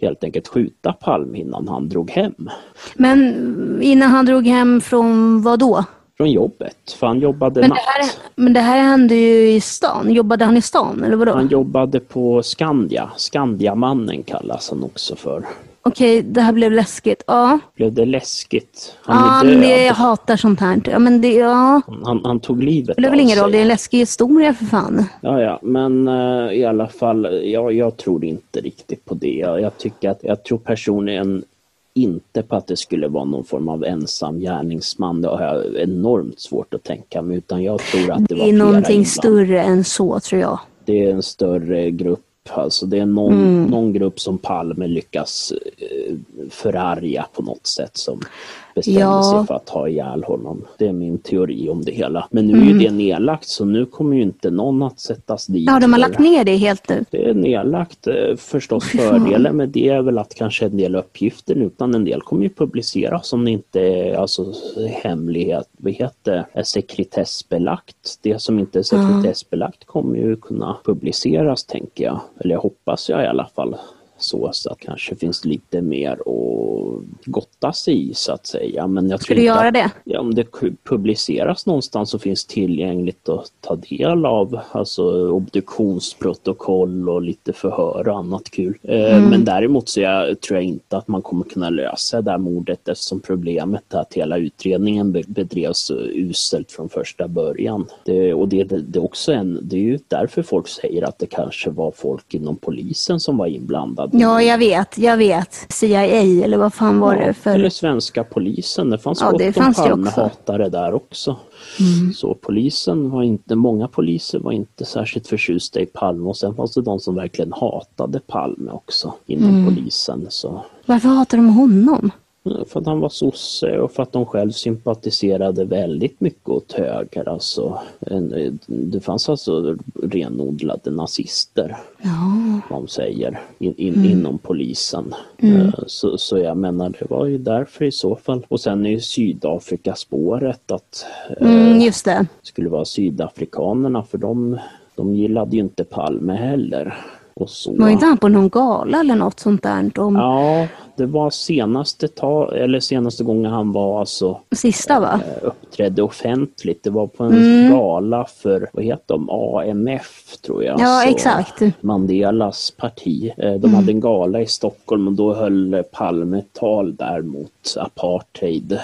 helt enkelt skjuta Palme innan han drog hem Men innan han drog hem från vad då? från jobbet. För han jobbade Men natt. det, här, men det här hände ju i stan. Jobbade han i stan eller vadå? Han jobbade på Skandia. Skandiamannen kallas han också för. Okej, det här blev läskigt. Ja, Blev det läskigt? ja Han är men det, jag hatar sånt här. Ja, men det, ja. Han, han tog livet Det spelar väl ingen roll, det är en läskig historia för fan. Ja, ja, men eh, i alla fall, ja, jag tror inte riktigt på det. Jag, jag tycker att, jag tror personligen inte på att det skulle vara någon form av ensam gärningsman. Det har jag enormt svårt att tänka mig, utan jag tror att det, Det var är någonting inblandade. större än så tror jag. Det är en större grupp. Alltså det är någon, Mm. någon grupp som Palme lyckas eh, förarga på något sätt som bestämde Ja. sig för att ha ihjäl honom. Det är min teori om det hela. Men nu är Mm. ju det nedlagt så nu kommer ju inte någon att sättas dit. Ja, de har lagt ner det helt nu. det är nedlagt. Eh, Förstås fördelen med det är väl att kanske en del uppgifter nu, utan en del kommer ju publiceras om det inte är alltså, hemlighet, vad heter är sekretessbelagt. Det som inte är sekretessbelagt kommer ju kunna publiceras tänker jag. Eller jag hoppas jag i alla fall så, så att kanske finns lite mer att gotta sig i så att säga. Men jag Ska tror du göra att- det? Ja, om det publiceras någonstans och finns tillgängligt att ta del av, alltså obduktionsprotokoll och lite förhör och annat kul. Eh, Mm. Men däremot så jag, tror jag inte att man kommer kunna lösa det här mordet eftersom problemet är att hela utredningen be- bedrevs så uselt från första början. Det, och det, det, också en, det är ju därför folk säger att det kanske var folk inom polisen som var inblandade. Ja, jag vet, jag vet. CIA eller vad fan var Ja, det för... Eller svenska polisen. Det fanns Ja, gott det om fanns. Mm. Palmehatare där också. Så polisen var inte, många poliser var inte särskilt förtjusta i Palme och sen fanns det de som verkligen hatade Palme också inom Mm. polisen. Så, Varför hatar de honom? För att han var sosse och för att de själv sympatiserade väldigt mycket åt höger. Alltså, en, det fanns alltså renodlade nazister Ja, de säger, in, in, Mm. inom polisen. Eh, Så, så jag menar, det var ju därför i så fall. Och sen är ju Sydafrikaspåret att eh, mm, just det. skulle vara sydafrikanerna för de, de gillade ju inte Palme heller. Och så. Var inte han på någon gala eller något sånt där? Om Ja, det var senaste, ta, eller senaste gången han var alltså sista va? eh, uppträdde offentligt. Det var på en Mm. gala för, vad heter de, AMF tror jag. Ja, Så exakt. Mm. Mandelas parti. Eh, De hade en gala i Stockholm och då höll Palme tal där mot apartheid.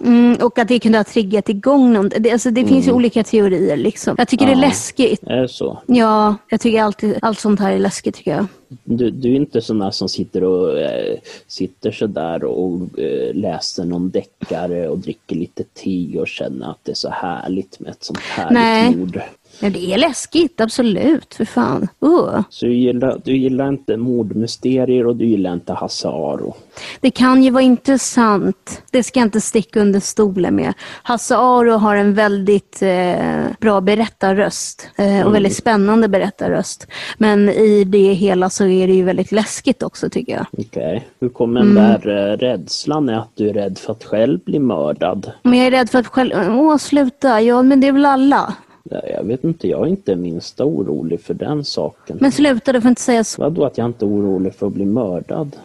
Mm, och att det kunde ha triggat igång någon. Det, alltså, det finns ju olika teorier liksom. Jag tycker det är Mm. Ja. läskigt. Är det så? Ja, jag tycker alltid, allt sånt här är läskigt tycker jag. Du, du är inte sån där som sitter och eh, sitter sådär och eh, läser någon deckare och dricker lite te och känner att det är så härligt med ett sånt härligt Nej. mord. Ja, det är läskigt, absolut. För fan. Uh. Så du gillar, du gillar inte mordmysterier och du gillar inte Hasse Aro. Det kan ju vara intressant. Det ska jag inte sticka under stolen med. Hasse Aro har en väldigt eh, bra berättarröst eh, och väldigt spännande berättarröst. Men i det hela så är det ju väldigt läskigt också tycker jag. Okej. Hur kommer Mm. den där eh, rädslan är att du är rädd för att själv bli mördad? Men jag är rädd för att själv... Åh, sluta. Ja, men det är väl alla. Ja, Jag vet inte, jag är inte minsta orolig för den saken. Men sluta, du får inte säga så. Vadå att jag inte är orolig för att bli mördad?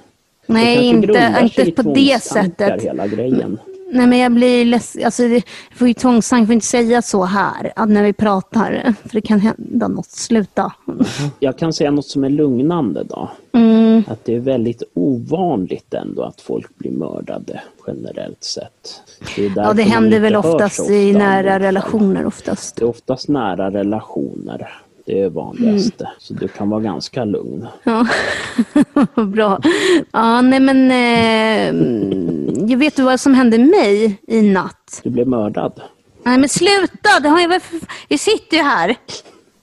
Nej, inte, inte på det sättet. hela grejen. Nej, men jag blir ledsen. Alltså, det- jag får ju tvångstank. Jag får inte säga så här att när vi pratar. För det kan hända något. Sluta. Jag kan säga något som är lugnande då. Mm. Att det är väldigt ovanligt ändå att folk blir mördade generellt sett. Det Ja, det händer väl oftast ofta i nära relationer oftast. Det är oftast nära relationer. Det är vanligaste. Mm. Så du kan vara ganska lugn. Ja, bra. Ja, nej men... Eh, jag vet du vad som hände mig i natt? Du blev mördad. Nej men sluta! Det har jag, jag sitter ju här.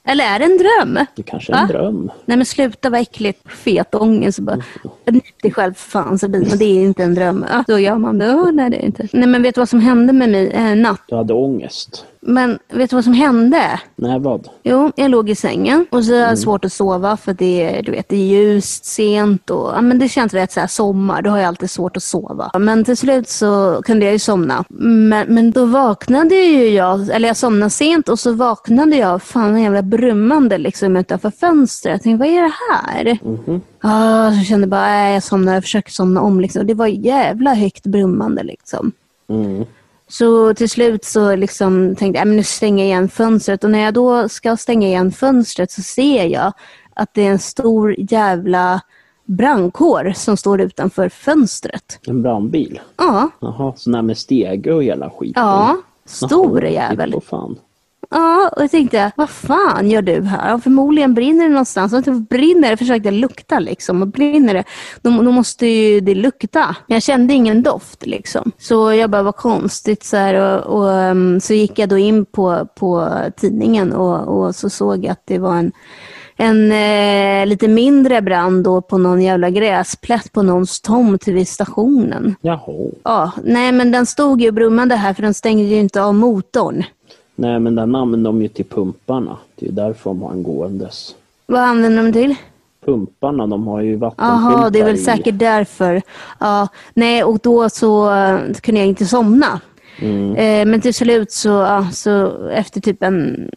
Eller är det en dröm? Det kanske är en Va? dröm. Nej men sluta vad äckligt. Fet ångest. Bara, nyp dig själv för fan men det är inte en dröm. Då gör man det. Nej det är inte. Nej men vet du vad som hände med mig eh, natt? Du hade ångest. Men vet du vad som hände? Nej, vad? Jo, jag låg i sängen och så är det svårt att sova för det är, du vet, det är ljust, sent och ja, men det känns rätt så här sommar. Då har jag alltid svårt att sova. Men till slut så kunde jag ju somna. Men, men då vaknade ju jag, eller jag somnade sent och så vaknade jag fan en jävla brummande liksom utanför fönstret. Jag tänkte, vad är det här? Mhm. Ah, så kände jag bara, äh, jag somnar, jag försöker somna om liksom. Det var jävla högt brummande liksom. Mm. Så till slut så liksom tänkte jag, "Nej, men nu stänger jag igen fönstret. Och när jag då ska stänga igen fönstret så ser jag att det är en stor jävla brandkår som står utanför fönstret. En brandbil? Ja, Jaha, sån där med stege och hela skiten? ja. Stor Jaha, jävel. fan. Ja, och jag tänkte, vad fan gör du här? Ja, förmodligen brinner det någonstans. Och inte brinner det försökte jag lukta liksom. Och brinner det, då, då måste ju det lukta. Jag kände ingen doft liksom. Så jag bara, vad konstigt. Så, här, och, och, um, så gick jag då in på, på tidningen och, och så såg jag att det var en en eh, lite mindre brand då på någon jävla gräsplätt på någons tomt vid stationen. Jaha. Ja, nej men den stod ju brummande här för den stängde ju inte av motorn. Nej, men den använder de ju till pumparna. Det är därför de har en gåendes. Vad använder de till? Pumparna, de har ju vattenpumpar Jaha, det är väl i. säkert därför. Ja, nej, och då så eh, kunde jag inte somna. Mm. Eh, men till slut så, ja, så efter typ en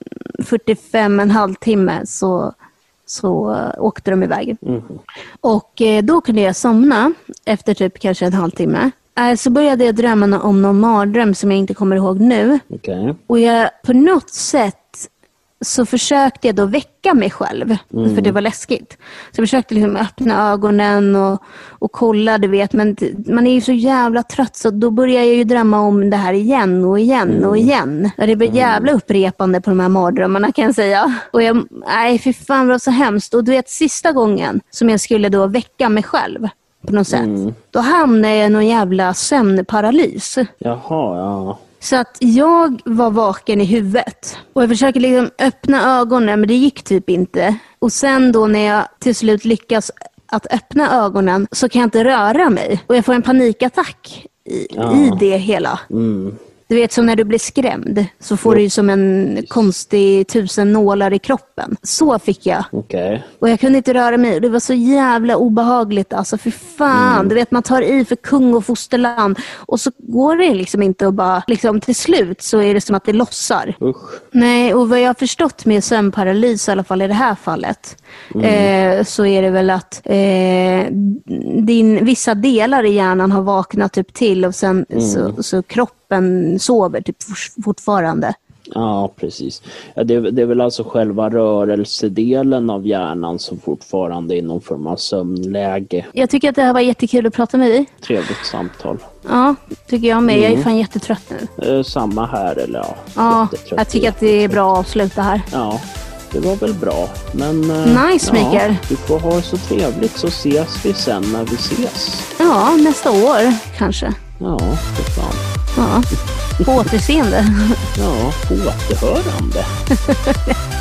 45, en halvtimme så, så eh, åkte de iväg. Mhm. Och eh, då kunde jag somna efter typ kanske en halvtimme. Eh, så började jag drömma om någon mardröm som jag inte kommer ihåg nu. Okej. Och jag, på något sätt så försökte jag då väcka mig själv, för det var läskigt. Så jag försökte liksom öppna ögonen och, och kolla, du vet. Men man är ju så jävla trött så då börjar jag ju drömma om det här igen och igen och igen. Och det blir jävla upprepande på de här mardrömmarna kan jag säga. Och jag, nej fy fan vad så hemskt. Och du vet sista gången som jag skulle då väcka mig själv på något sätt. Då hamnade jag i någon jävla sömnparalys. Jaha, ja. Så att jag var vaken i huvudet. Och jag försöker liksom öppna ögonen men det gick typ inte. Och sen då när jag till slut lyckas att öppna ögonen så kan jag inte röra mig. Och jag får en panikattack i, Ja. i det hela. Mm. Du vet som när du blir skrämd så får du ju som en konstig tusen nålar i kroppen. Så fick jag. Okej. Och jag kunde inte röra mig. Det var så jävla obehagligt. Alltså för fan. Du vet man tar i för kung och fosterland. Och så går det liksom inte att bara, liksom till slut så är det som att det lossar. Usch. Nej, och vad jag har förstått med sömnparalys, i alla fall i det här fallet, eh, så är det väl att eh, din, vissa delar i hjärnan har vaknat typ till och sen så, så kroppen sover typ fortfarande. Ja, precis. Ja, det, är- det är väl alltså själva rörelsedelen av hjärnan som fortfarande är i någon form av sömnläge. Jag tycker att det här var jättekul att prata med dig. Trevligt samtal. Ja, tycker jag med. Jag är fan jättetrött nu. Eh, samma här, eller ja. Ja, jag tycker att det är bra att avsluta här. Ja, det var väl bra. Men... eh, Nice, ja, Mikael. Du får ha det så trevligt så ses vi sen när vi ses. Ja, nästa år kanske. Ja, för fan. Ja. På återseende. Ja, på återhörande.